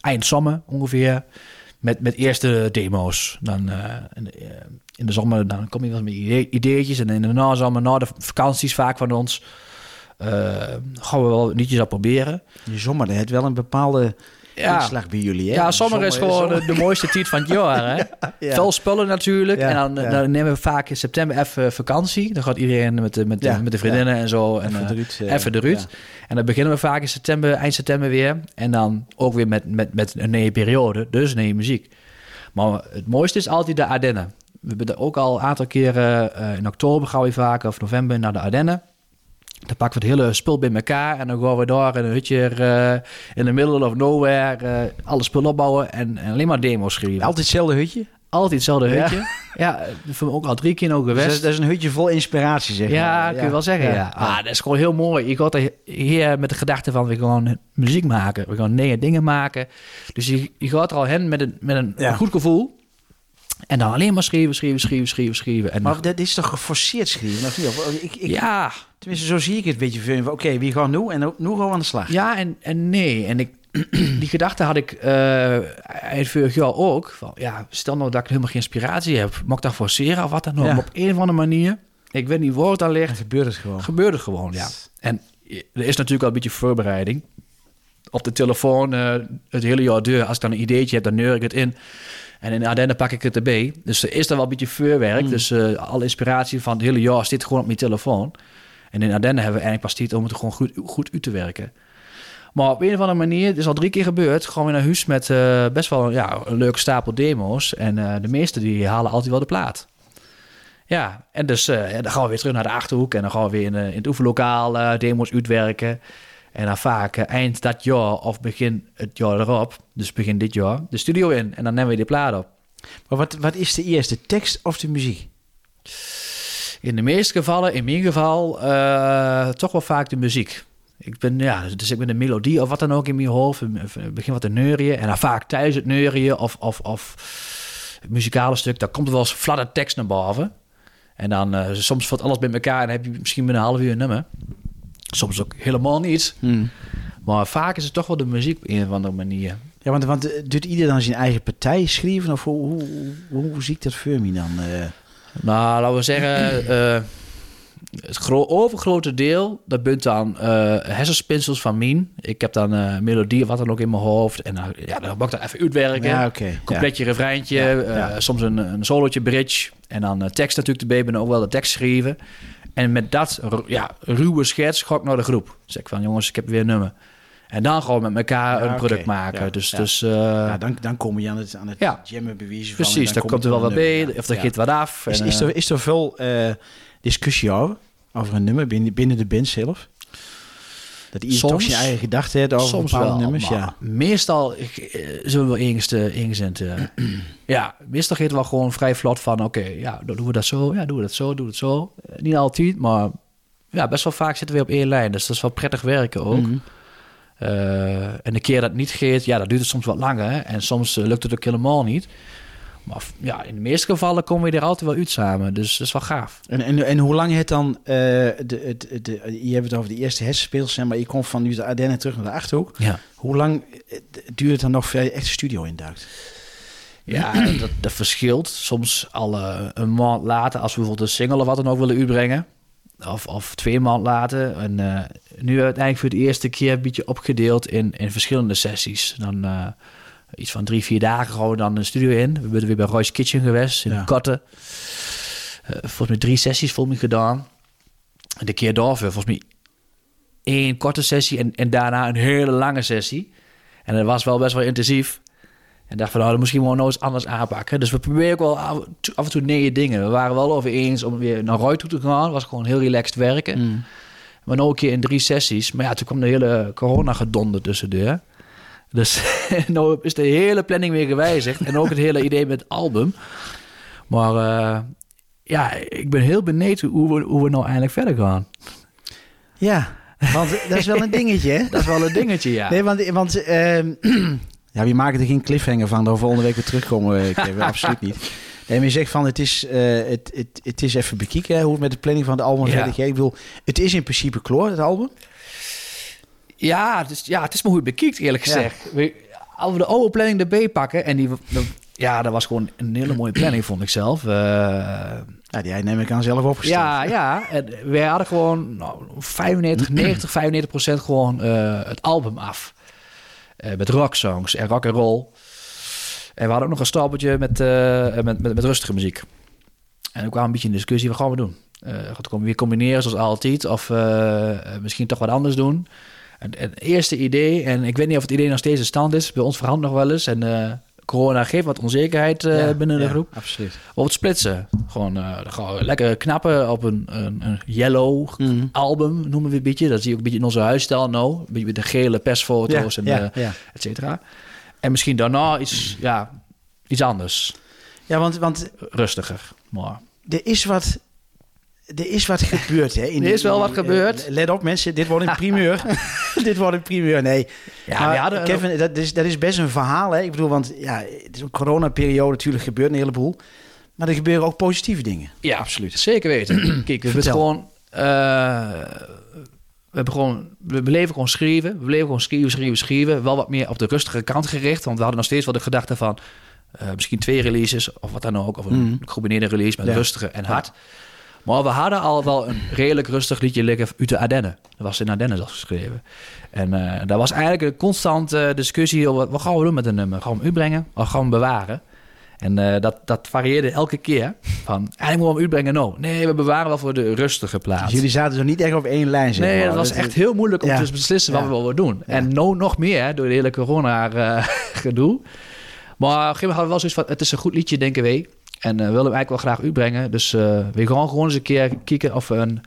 eind zomer ongeveer, met, met eerste demo's. Dan eh, in, de, eh, in de zomer dan kom je wel met idee- ideetjes en in de nazomer, na de vakanties vaak van ons, eh, gaan we wel liedjes al proberen. Je zomer, dat heeft wel een bepaalde Ja. inslag bij jullie, hè? Ja, zomer is gewoon de, de mooiste tijd van het jaar. Hè? Ja. Veel spullen natuurlijk. En dan, ja. dan nemen we vaak in september even vakantie. Dan gaat iedereen met de, met de, met de vriendinnen en zo. En, Even eh, eh, even. En dan beginnen we vaak in september, eind september weer. En dan ook weer met, met, met een nieuwe periode. Dus nieuwe muziek. Maar het mooiste is altijd de Ardennen. We hebben er ook al een aantal keren eh, in oktober gaan we vaak of november naar de Ardennen. Dan pakken we het hele spul bij elkaar en dan gaan we daar in een hutje eh, in the middle of nowhere eh, alle spul opbouwen en, en alleen maar demos schrijven. Altijd hetzelfde hutje? Altijd hetzelfde Ja. hutje. Ja, dat hebben we ook al drie keer ook Dus geweest. dat, is, dat is een hutje vol inspiratie, zeg Ja, maar. kun je wel zeggen, ja. Ah, dat is gewoon heel mooi. Je gaat er hier met de gedachte van, we gaan muziek maken. We gaan nieuwe dingen maken. Dus je, je gaat er al hen met een, met een Ja. goed gevoel. En dan alleen maar schrijven, schrijven, schrijven, schrijven, schrijven. En Maar dat is toch geforceerd schrijven, of niet? Ik, ik, ja, Tenminste, zo zie ik het een beetje. Oké, wie gaan nu? En nu gaan we aan de slag. ja en, en nee. En ik, die gedachte had ik eh eind vorig jaar ook. Van, ja, stel nou dat ik helemaal geen inspiratie heb. Mag ik dat forceren of wat dan ook? Ja. Op een of andere manier, ik weet niet waar het aan ligt. Dan gebeurt het gewoon. gebeurt het gewoon, ja. En er is natuurlijk al een beetje voorbereiding. Op de telefoon eh, het hele jaar deur. Als ik dan een ideetje heb, dan neur ik het in. En in de Ardennen pak ik het erbij. Dus er is er wel een beetje voorwerk. Dus eh, alle inspiratie van het hele jaar zit gewoon op mijn telefoon. En in Ardennen hebben we eigenlijk pas tijd om het gewoon goed, goed uit te werken. Maar op een of andere manier, het is al drie keer gebeurd, gewoon weer naar huis met eh, best wel ja, een leuke stapel demo's. En eh, de meeste die halen altijd wel de plaat. Ja, en dus eh, dan gaan we weer terug naar de Achterhoek en dan gaan we weer in, in het oefenlokaal demo's uitwerken. En dan vaak eind dat jaar of begin het jaar erop, dus begin dit jaar, de studio in. En dan nemen we die plaat op. Maar wat, wat is de eerste, tekst of de muziek? In de meeste gevallen, in mijn geval, eh, toch wel vaak de muziek. Ik ben, ja, dus ik ben de melodie of wat dan ook in mijn hoofd. Ik begin wat te neurien. En dan vaak tijdens het neurien of, of, of het muzikale stuk, dan komt er wel eens fladder tekst naar boven. En dan eh, soms valt alles bij elkaar en heb je misschien binnen een half uur een nummer. Soms ook helemaal niet. Maar vaak is het toch wel de muziek op een of andere manier. Ja, want, want eh, doet ieder dan zijn eigen partij schrijven? Of hoe, hoe, hoe, hoe zie ik dat voor me dan? Nou, laten we zeggen, eh, het gro- overgrote deel, dat bent dan eh hersenspinsels van Mien. Ik heb dan eh melodie of wat dan ook in mijn hoofd. En dan, ja, dan mag ik dat even uitwerken. ja. Completje refreintje, Ja, ja. soms een, een solootje bridge. En dan tekst natuurlijk erbij, ben ook wel de tekst schrijven. En met dat ja, ruwe schets ga ik naar de groep. Zeg ik van, jongens, ik heb weer een nummer. En dan gewoon met elkaar Ja, een product maken. Ja, dus ja. dus eh, Ja, dan, dan kom je aan het, aan het Ja. jammen bewijzen van. precies, dan komt er wel wat bij. Of er gaat wat af. Is, en, is, eh, er, is er veel eh, discussie over? Over een nummer binnen, binnen de band zelf? Dat ieder toch zijn eigen gedachten heeft over Soms bepaalde wel, nummers? Ja. Meestal eh, zullen we wel ingezend. eh, ja, meestal gaat het wel gewoon vrij vlot van... oké, ja, dan doen we dat zo, ja, doen we dat zo, doen we het zo. Eh, niet altijd, maar ja, best wel vaak zitten we op één lijn. Dus dat is wel prettig werken ook. Mhm. Eh, en de keer dat het niet gaat, ja, dat duurt het soms wat langer. hè. En soms eh, lukt het ook helemaal niet. Maar ja, in de meeste gevallen komen we er altijd wel uit samen. Dus dat is wel gaaf. En, en, en hoe lang het dan... eh, de, de, de, je hebt het over de eerste hersenspeels, maar je komt van nu de Ardennen terug naar de Achterhoek. Ja. Hoe lang eh, duurt het dan nog voor je echt de studio induikt? Ja, dat, dat verschilt. Soms al eh, een maand later, als we bijvoorbeeld een single of wat dan ook willen uitbrengen. Of, of twee maand later. En eh, nu uiteindelijk voor de eerste keer een beetje opgedeeld in, in verschillende sessies. Dan eh, iets van drie, vier dagen we dan de studio in. We zijn weer bij Roy's Kitchen geweest in Ja. Kotten. Eh, volgens mij drie sessies volgens mij gedaan. En de keer daarvoor volgens mij één korte sessie en, en daarna een hele lange sessie. En dat was wel best wel intensief. En dacht van, nou, dan misschien wel nog eens anders aanpakken. Dus we proberen ook wel af, af en toe nieuwe dingen. We waren wel over eens om weer naar Roy toe te gaan. was gewoon heel relaxed werken. Maar nog een keer in drie sessies. Maar ja, toen kwam de hele corona gedonder tussendoor. Dus nou is de hele planning weer gewijzigd. En ook het hele idee met het album. Maar eh, ja, ik ben heel benieuwd hoe we, hoe we nou eindelijk verder gaan. Ja, want dat is wel een dingetje, hè? Dat is wel een dingetje, ja. Nee, want, want ehm, ja, we maken er geen cliffhanger van dat we volgende week weer terugkomen. eh, Kevin. absoluut niet. Nee, maar je zegt van het is, eh, het, het, het is even bekijken hè, hoe het met de planning van het album Ja. verder. Ik bedoel, het is in principe kloor, het album. Ja, het is, ja, het is maar hoe je het bekijkt, eerlijk Ja. gezegd. We- Als we de oude planning erbij pakken... en die, de- ja, dat was gewoon een hele mooie planning, vond ik zelf. Eh, Ja, die neem ik aan zelf opgesteld. ja, ja. En wij hadden gewoon nou, 95, 90, 95 procent gewoon het album af. Eh, met rocksongs en rock and roll. En we hadden ook nog een stapeltje met, eh, met, met, met rustige muziek. En ook kwam een beetje in discussie, wat gaan we doen? Eh gaan het weer combineren zoals altijd? Of misschien toch wat anders doen? En, en het eerste idee, en ik weet niet of het idee nog steeds in stand is. Bij ons verandert nog wel eens. En corona geeft wat onzekerheid eh, Ja, binnen de ja, groep. Absoluut. Of het splitsen. Gewoon uh, gewoon lekker knappen op een, een, een yellow Mhm. album, noemen we een beetje. Dat zie je ook een beetje in onze huisstijl nou. Een beetje met de gele persfoto's Ja, en ja, eh, ja. et cetera. En misschien daarna iets, ja, iets anders. Ja, want, want Rustiger. Maar er is wat... Er is wat gebeurd, hè? In Er is wel wat eh, gebeurd. let op, mensen. Dit wordt een primeur. dit wordt een primeur. Nee. Ja, Maar Kevin, dat is, dat is best een verhaal, hè? Ik bedoel, want ja, het is een coronaperiode. Natuurlijk gebeurt een heleboel. Maar er gebeuren ook positieve dingen. ja, absoluut. Zeker weten. Kijk, we hebben gewoon... eh, we, hebben gewoon, we bleven gewoon schrijven. We bleven gewoon schrijven, schrijven, schrijven. Wel wat meer op de rustige kant gericht. Want we hadden nog steeds wel de gedachte van... eh, misschien twee releases of wat dan ook. Of een Mhm. gecombineerde release met Ja. rustige en hard. Maar we hadden al wel een redelijk rustig liedje liggen uit de Ardennen. Dat was in Ardennen zelfs geschreven. En eh daar was eigenlijk een constante discussie over... wat gaan we doen met een nummer? Gaan we hem uitbrengen of gaan we hem bewaren? En eh, dat, dat varieerde elke keer. Van, eigenlijk moeten we hem uitbrengen, no. Nee, we bewaren wel voor de rustige plaats. Dus jullie zaten zo niet echt op één lijn, zeg Nee, dat was echt heel moeilijk om Ja. te beslissen wat Ja. we wilden doen. En nou nog meer door de hele corona-gedoe. maar op een gegeven moment hadden we wel zoiets van... het is een goed liedje, denken wij. En eh, we willen hem eigenlijk wel graag uitbrengen. Dus eh, we gaan gewoon eens een keer kijken of we een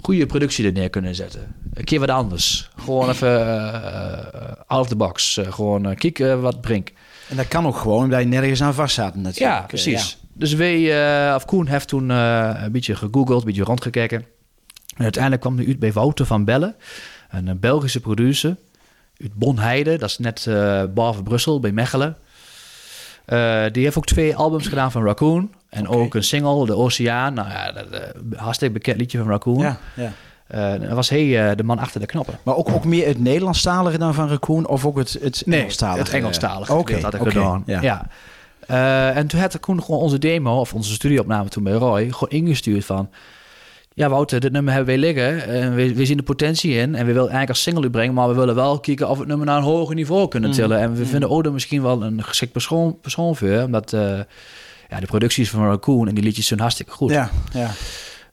goede productie er neer kunnen zetten. Een keer wat anders. Gewoon even eh, out of the box. Gewoon uh, kijken wat brengt. En dat kan ook gewoon, omdat je nergens aan vast zaten natuurlijk. Ja, precies. Dus wij, of Koen heeft toen een beetje gegoogeld, een beetje rondgekeken. En uiteindelijk kwam hij uit bij Wouter van Bellen, een, Belgische producer. Uit Bonheide, dat is net eh boven Brussel, bij Mechelen. Eh, die heeft ook twee albums gedaan van Raccoon. En ook een single, De Oceaan. Nou ja, dat, eh, hartstikke bekend liedje van Raccoon. Ja, ja. Eh, was hij de man achter de knoppen. Maar ook, ook meer het Nederlandstalige dan van Raccoon of ook het, het Engelstalige? het Engelstalige Oké, gedeelte had ik oké, gedaan. ja. Ja. En toen had Koen gewoon onze demo, of onze studioopname toen bij Roy, gewoon ingestuurd van... Ja, Wouter, dit nummer hebben wij liggen. En we, we zien de potentie in. En we willen eigenlijk als single u brengen. Maar we willen wel kijken of we het nummer naar een hoger niveau kunnen tillen. En we vinden Odo misschien wel een geschikt persoon, persoon voor. Omdat eh, ja, de producties van Raccoon en die liedjes zijn hartstikke goed. Ja, ja.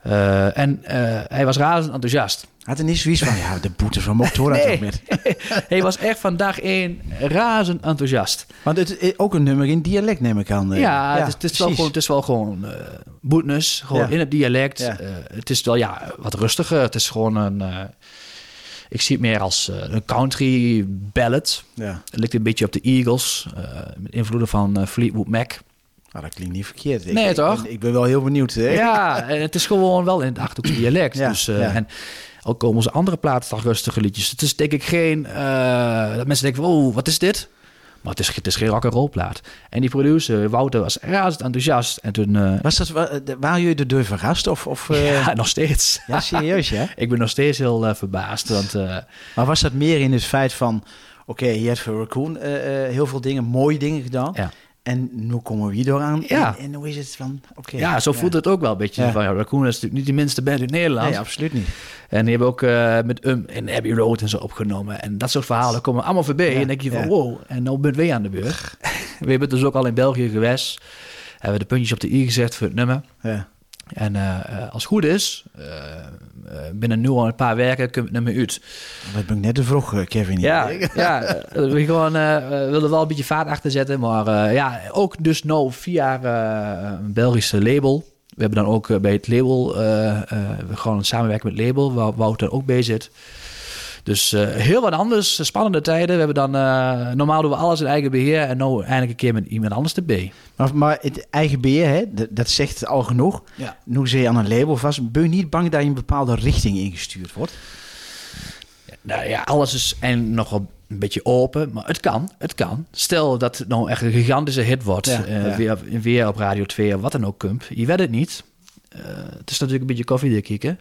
Eh, en eh, hij was razend enthousiast. Had er niet zoiets van, ja, de boete van Moktora Nee. met. hij was echt van dag één razend enthousiast. Want het is ook een nummer in dialect neem ik aan. eh. Ja, het, is, het, is wel gewoon, het is wel gewoon boetnis, gewoon Ja. in het dialect. Ja. Het is wel ja, wat rustiger. Het is gewoon een. ik zie het meer als een country ballad. Ja, Het lijkt een beetje op de Eagles, met invloeden van Fleetwood Mac. Nou, dat klinkt niet verkeerd. Ik, Nee, toch? Ik ben wel heel benieuwd. Hè? Ja, en het is gewoon wel in het Achterhoekse dialect. Ja, dus, eh, ja. En ook komen onze andere platen toch rustige liedjes. Het is denk ik geen... eh, dat mensen denken, oh, wat is dit? Maar het is, het is geen rock and roll plaat. En die producer, Wouter, was razend enthousiast. En toen... eh, Was dat, wa- de- waren jullie er door verrast? Of, of, ja. ja, nog steeds. serieus, ja? Ik ben nog steeds heel verbaasd. Want Maar was dat meer in het feit van... Oké, je hebt voor Raccoon heel veel dingen, mooie dingen gedaan. ja. En nu komen we hier door aan. Ja. En, en hoe is het van... Oké. ja, zo voelt het ook wel een beetje. Ja. Van, ja, Raccoon is natuurlijk niet de minste band uit Nederland. Nee, absoluut niet. En die hebben ook eh, met Um en Abbey Road en zo opgenomen. En dat soort verhalen komen allemaal voorbij. En dan denk je van, wow, en nou bent wij aan de beurt. we hebben dus ook al in België geweest. Hebben we de puntjes op de i gezet voor het nummer. Ja. En eh, eh, als het goed is, binnen nu al een paar weken kunnen we het nummer uit. Dat ben ik net te vroeg, eh, Kevin. Ja, ja eh, we gewoon, eh, we willen wel een beetje vaart achter zetten. Maar eh, ja, ook dus nou via eh, een Belgische label. We hebben dan ook eh, bij het label, eh, eh, we gewoon samenwerken met het label, waar Wouter ook bij zit. Dus eh, heel wat anders, spannende tijden. We hebben dan, eh, normaal doen we alles in eigen beheer en nou eindelijk een keer met iemand anders erbij. Maar, maar het eigen beheer, hè, dat, dat zegt al genoeg. Ja. Nu zit je aan een label vast. Ben je niet bang dat je een bepaalde richting ingestuurd wordt? Nou ja, alles is en nog wel een beetje open, maar het kan, het kan. Stel dat het nou echt een gigantische hit wordt, Ja, eh, ja. Weer, weer op Radio 2 of wat dan ook, Kump. Je weet het niet. Eh, het is natuurlijk een beetje koffiedik.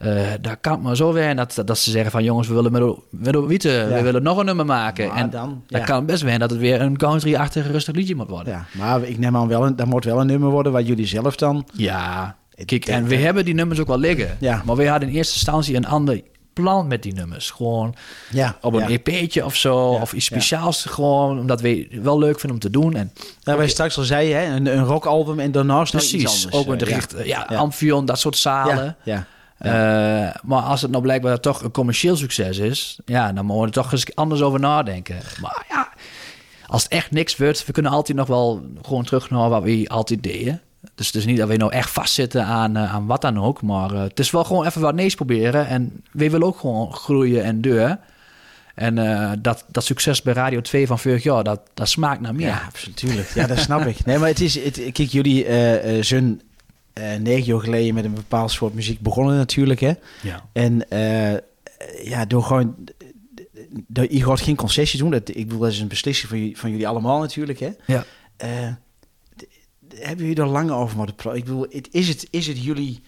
Eh daar kan het maar zo zijn dat, dat ze zeggen van jongens, we willen met, we willen wieten, we Ja. willen nog een nummer maken. Maar en dan, dan ja. kan best zijn dat het weer een country-achtig rustig liedje moet worden. Ja, maar ik neem aan wel, een, dat moet wel een nummer worden waar jullie zelf dan... Ja, kijk, en we dat- hebben die nummers ook wel liggen. Ja. Maar we hadden in eerste instantie een ander plan met die nummers. Gewoon Ja, op een ja. EP'tje of zo. Ja, Of iets ja. speciaals gewoon. Omdat we wel leuk vinden om te doen. En Nou, wij straks al zeiden, hè, een, een rockalbum en daarnaast iets precies. anders. Ook met de ja. richt, ja, Ja. Amphion, dat soort zalen. Ja, ja. Eh, maar als het nou blijkbaar toch een commercieel succes is. Ja, dan moeten we er toch eens anders over nadenken. Maar ja, als het echt niks wordt. We kunnen altijd nog wel gewoon terug naar wat we altijd deden. Dus het is niet dat we nou echt vastzitten aan, eh, aan wat dan ook. Maar eh, het is wel gewoon even wat nees proberen. En we willen ook gewoon groeien en deur. En dat, dat succes bij Radio 2 van vorig jaar, dat, dat smaakt naar meer. Ja, absoluut. Tuurlijk. Ja, dat snap ik. Nee, maar het is... Het, kijk, jullie eh zijn negen jaar geleden met een bepaald soort muziek begonnen natuurlijk, hè. Ja. En eh, ja, door gewoon... Je gaat geen concessie doen. Dat, ik bedoel, dat is een beslissing van jullie, van jullie allemaal natuurlijk, hè. Ja. Eh, hebben jullie er lang over moeten praten? Ik bedoel, het, is, het, is het jullie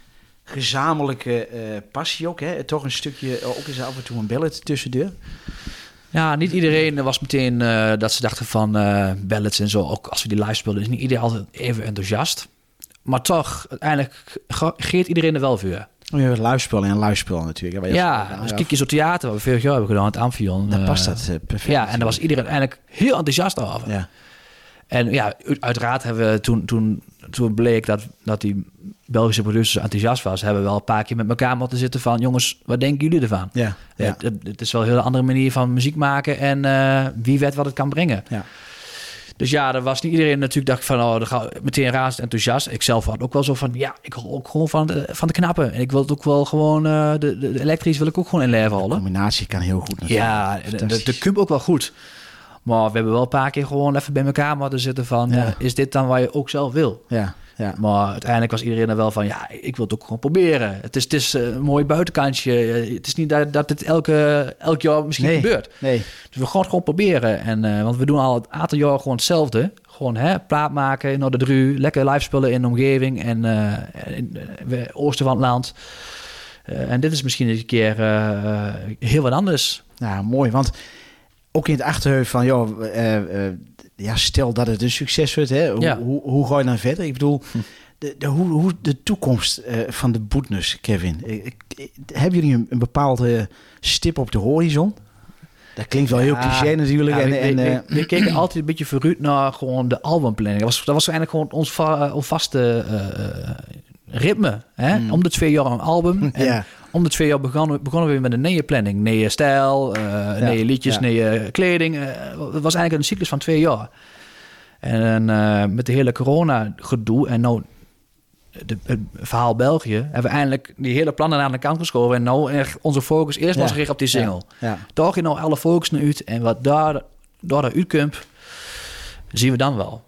gezamenlijke eh, passie ook, hè? Toch een stukje, eh, ook eens af en toe een ballet tussendoor? Ja, niet iedereen was meteen eh, dat ze dachten van eh ballads en zo. Ook als we die live speelden, is niet iedereen altijd even enthousiast. Maar toch, uiteindelijk ge- geeft iedereen er wel voor. Oh, je hebt en luisterspel natuurlijk. je- Ja, als je zo theater, wat we vorig jaar hebben gedaan, het Amphion. Dan eh, past dat eh, perfect. Ja, en daar was iedereen uiteindelijk heel enthousiast over. Ja. En ja, uiteraard hebben we toen, toen, toen bleek dat, dat die Belgische producers enthousiast was, hebben we wel een paar keer met elkaar moeten zitten van, jongens, wat denken jullie ervan? Ja, ja. Het, het, het is wel een hele andere manier van muziek maken en eh, wie weet wat het kan brengen. Ja. Dus ja, er was niet iedereen natuurlijk dacht ik van, oh, dan ga meteen razend enthousiast. Ik zelf had ook wel zo van, ja, ik wil ook gewoon van de, van de knappen. En ik wil het ook wel gewoon, eh, de, de, elektrisch wil ik ook gewoon in leven De combinatie kan heel goed natuurlijk. Ja, de, de, de cube ook wel goed. Maar we hebben wel een paar keer gewoon even bij elkaar moeten zitten van, Ja. eh, is dit dan wat je ook zelf wil? Ja, ja. Maar uiteindelijk was iedereen er wel van, ja, ik wil het ook gewoon proberen. Het is, het is eh, een mooi buitenkantje. Eh, Het is niet dat, dat het elke, elk jaar misschien Nee. gebeurt. Nee, Dus we gaan het gewoon proberen. En, want we doen al een aantal jaar gewoon hetzelfde. Gewoon hè, plaat maken naar de dru, lekker live spelen in de omgeving en eh, in, oosten van het land. En dit is misschien eens een keer heel wat anders. Nou, mooi. Want ook in het achterhoofd van, joh, eh, eh, ja, stel dat het een succes wordt, hè, hoe, Ja. hoe, hoe ga je dan verder? Ik bedoel, de, de, hoe, hoe de toekomst eh, van de boetnus, Kevin. Hebben jullie een, een bepaalde stip op de horizon? Dat klinkt wel heel Ja, cliché natuurlijk. Ja, en, we, en, we- we- we keken altijd een beetje vooruit naar gewoon de albumplanning. Dat was, dat was eigenlijk gewoon ons, va- ons vaste ritme. Hè? Om de twee jaar een album. En Ja. Om de twee jaar begonnen, begonnen we weer met een nieuwe planning. Nieuwe stijl, eh nieuwe liedjes, ja. nieuwe kleding. Eh, het was eigenlijk een cyclus van twee jaar. En eh, met de hele corona gedoe en nou de, het verhaal België... hebben we eindelijk die hele plannen aan de kant geschoven. En nou onze focus eerst Ja. was gericht op die single. Daar ging nou alle focus naar uit. En wat daar, daar uitkomt, zien we dan wel.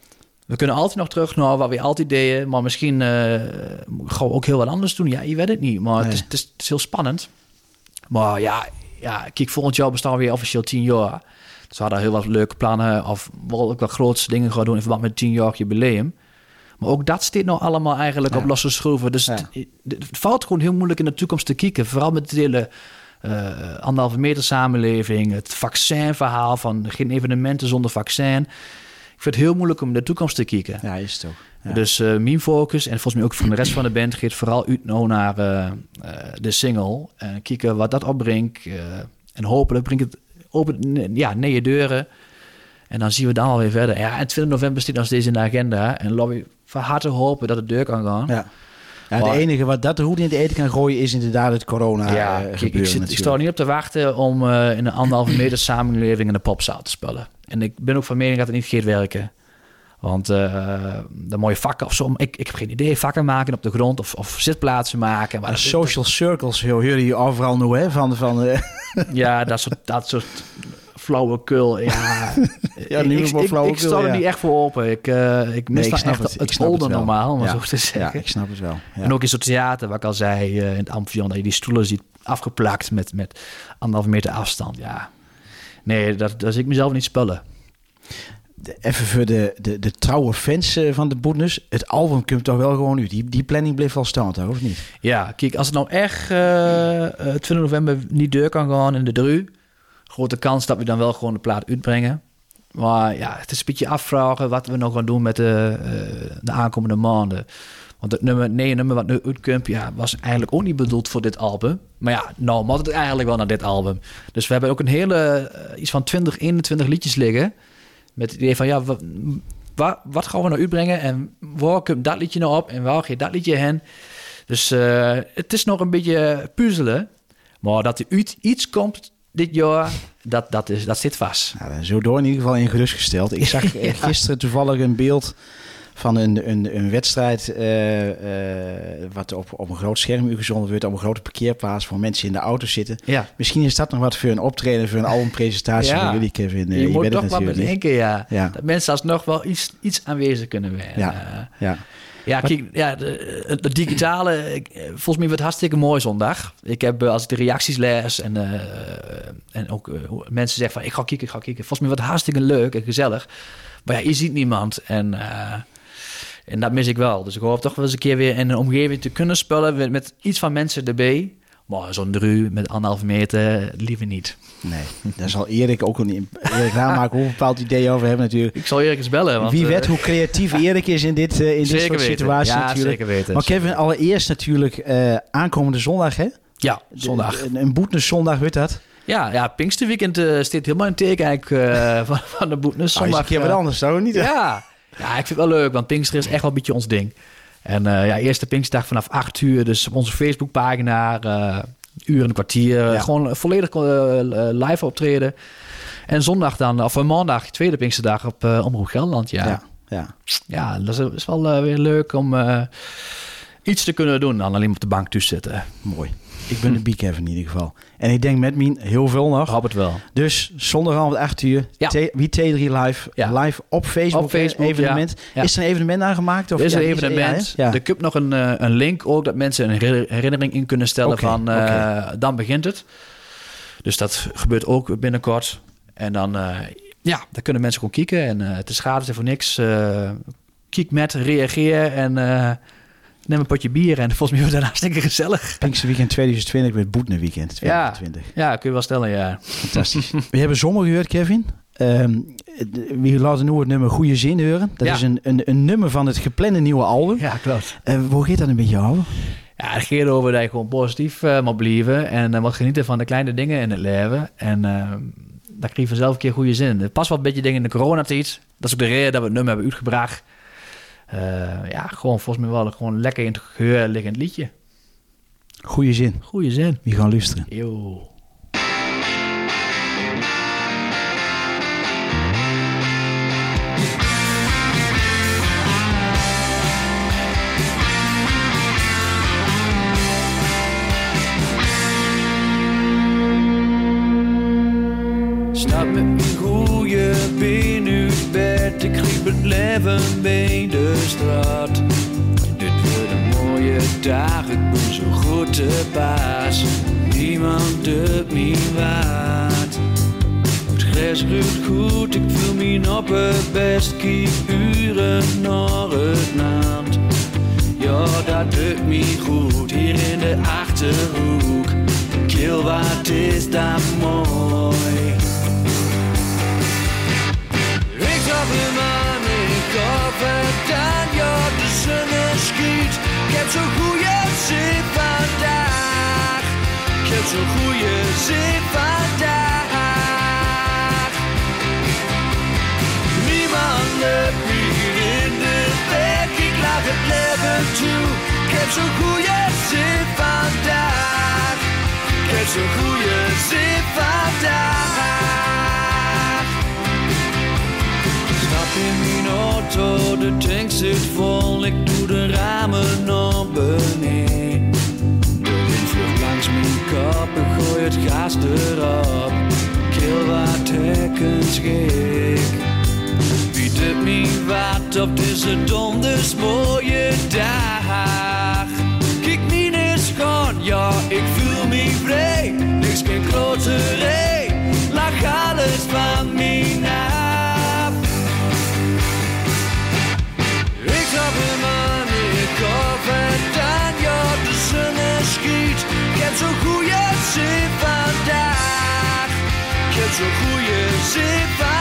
We kunnen altijd nog terug naar wat we altijd deden. Maar misschien gaan we ook heel wat anders doen. Ja, je weet het niet. Maar het, is, het, is, het is heel spannend. Maar ja, ja, kijk, volgend jaar bestaan we weer officieel tien jaar. Dus we hadden heel wat leuke plannen. Of wel ook wat grootste dingen gaan doen in verband met het tienjarig jubileum. Maar ook dat staat nou allemaal eigenlijk Ja. op losse schroeven. Dus Ja. het, het valt gewoon heel moeilijk in de toekomst te kijken. Vooral met het hele eh, anderhalve meter samenleving. Het vaccinverhaal van geen evenementen zonder vaccin. Ik vind het heel moeilijk om de toekomst te kijken. ja, is het ook. Ja. Dus mijn focus, en volgens mij ook van de rest van de band, gaat vooral uit nou naar eh, eh, de single. En kijken wat dat opbrengt. en hopelijk brengt het open, ja, nieuwe deuren. En dan zien we dan alweer verder. Ja, en 20 november staat nog steeds in de agenda. En we van harte hopen dat het deur kan gaan. Ja. Ja, Maar- de enige wat dat de hoed in de eten kan gooien is inderdaad het corona Ja, eh, kijk, ik, gebeuren zit, ik sta er niet op te wachten om eh, in een anderhalve meter samenleving in de popzaal te spelen. En ik ben ook van mening dat het niet gaat werken. Want eh, de mooie vakken of zo, ik, ik heb geen idee, vakken maken op de grond of, of zitplaatsen maken. Maar dat- social circles hoor jullie overal nu, hè? Van, van, Ja, dat soort, dat soort flauwekul. Ja, Ja, nu ik, ik, ik, sta er ja. niet echt voor open. Ik, eh, ik mis Nee, ik echt het. het, wel. normaal, om Ja. zo te zeggen. ja, ik snap het wel. Ja. En ook in zo'n theater, wat ik al zei, eh, in het Amphion, dat je die stoelen ziet afgeplakt met, met anderhalve meter afstand. Ja, nee, dat, dat ik mezelf niet spullen. Even voor de, de, de trouwe fans eh, van de Boetnus. Het album komt toch wel gewoon uit. Die, die planning bleef wel staan, toch? Of niet? Ja, kijk, als het nou echt eh, 20 november niet deur kan gaan in de dru, grote kans dat we dan wel gewoon de plaat uitbrengen. Maar ja, het is een beetje afvragen wat we nog gaan doen met de, eh, de aankomende maanden. Want het nummer, nee, nummer wat nu uitkomt, ja, was eigenlijk ook niet bedoeld voor dit album. Maar ja, nou moet het eigenlijk wel naar dit album. Dus we hebben ook een hele, eh, iets van 20, 21 liedjes liggen. Met het idee van, ja, wat, wat, gaan we nou uitbrengen? En waar komt dat liedje nou op? En waar gaat dat liedje heen? Dus eh, het is nog een beetje puzzelen. Maar dat er iets komt dit jaar, dat, dat, is, dat zit vast. Nou, zo door in ieder geval in gerustgesteld. Ik zag eh, gisteren toevallig een beeld van een, een, een wedstrijd eh, eh, wat op, op een groot scherm uitgezonden wordt op een grote parkeerplaats waar mensen in de auto zitten. Ja, Misschien is dat nog wat voor een optreden, voor een albumpresentatie Ja. van jullie, Kevin. Eh, je moet toch wat bedenken, ja. Ja. Dat mensen alsnog wel iets, iets aanwezig kunnen zijn. Ja. Eh, Ja. Ja, kijk, ja, de, het digitale, eh, volgens mij wordt het hartstikke mooi zondag. Ik heb, eh, als ik de reacties lees en, eh, en ook mensen zeggen van ik ga kijken, ik ga kijken. Volgens mij wordt het hartstikke leuk en gezellig. Maar ja, je ziet niemand en, en dat mis ik wel. Dus ik hoop toch wel eens een keer weer in een omgeving te kunnen spelen met, met iets van mensen erbij. Maar zo'n dru met anderhalve meter, liever niet. Nee, daar zal Erik ook een Erik ook een bepaald idee over hebben natuurlijk. Ik zal Erik eens bellen. Want, Wie eh, weet hoe creatief Erik is in dit, eh, in dit zeker soort weten. situaties Ja, natuurlijk. zeker weten. Maar Kevin, allereerst natuurlijk eh, aankomende zondag, hè? Ja, zondag. De- een, een boetnes zondag, weet dat? Ja, ja Pinksterweekend eh staat helemaal in teken eigenlijk, eh, van, van de boetnis. Nou, is een keer wat eh, anders, zou niet? Ja. ja, ik vind het wel leuk, want Pinkster is echt wel een beetje ons ding. En eh, ja, eerste Pinksterdag vanaf 8 uur, dus op onze Facebookpagina, eh uur en een kwartier, Ja. gewoon volledig eh, live optreden. En zondag dan, of maandag, tweede Pinksterdag op Omroep Gelderland, ja. ja. Ja, ja. dat is, wel weer leuk om iets te kunnen doen dan alleen op de bank tussen zitten. mooi. Ik ben de big Kevin in ieder geval. En ik denk met Mien heel veel nog. Hoop het wel. Dus zondagavond 8 uur, Ja. Wie T3 live, Ja. live op Facebook, Op Facebook, hè, evenement. ja. Is er een evenement aangemaakt? Of Er is een evenement. Er komt nog een, eh, een link ook dat mensen een herinner- herinnering in kunnen stellen van eh, dan begint het. Dus dat gebeurt ook binnenkort. En dan, eh, ja, daar kunnen mensen gewoon kijken. En eh, het is gratis en voor niks. Eh kijk met, reageer en eh, neem een potje bier en volgens mij wordt het hartstikke gezellig. Pinksterweekend 2020 met Boetne Weekend Ja, 2020. ja, kun je wel stellen, ja. Fantastisch. We hebben zomer gehoord, Kevin. Ehm, we laten nu het nummer Goede Zin horen. Dat Ja. is een, een, een nummer van het geplande nieuwe album. Ja, klopt. Eh, hoe gaat dat een beetje over? Ja, het gaat over dat je gewoon positief eh moet blijven en eh, moet genieten van de kleine dingen in het leven. En eh daar krijg je vanzelf een keer goede zin. Het past wel een beetje dingen in de coronatijd. Dat is ook de reden dat we het nummer hebben uitgebracht. Eh, ja, gewoon volgens mij wel gewoon lekker in het geheur liggend liedje. Goede Zin. Goeie zin. We gaan luisteren. Yo. Stap met mijn goeie been uit bed. Ik griep het leven bij de straat. Dit mooie dag, ik ben zo goed te paas. Niemand doet me wat. Het gras ruikt goed, ik voel me op het best. Kijk uren naar het naand. Ja, dat doet me goed, hier in de Achterhoek. Kill, wat is dat mooi. Ik gaf het aan, ja, de zon schiet. Ik heb zo'n goede zin vandaag. Ik heb zo'n goede zin vandaag. Niemand lukt meer in de weg, ik laat het leven toe. Ik heb zo'n goede zin vandaag. Ik heb zo'n goede zin vandaag. Stap in mijn auto, de tank zit vol, ik doe de ramen naar beneden. De wind vlucht langs mijn ik gooi het gas erop. Kill wat hekkens gek. Biedt het me wat op deze donders mooie dag. Kijk niet eens gewoon, ja, ik voel me vrij. Goede zin vandaag.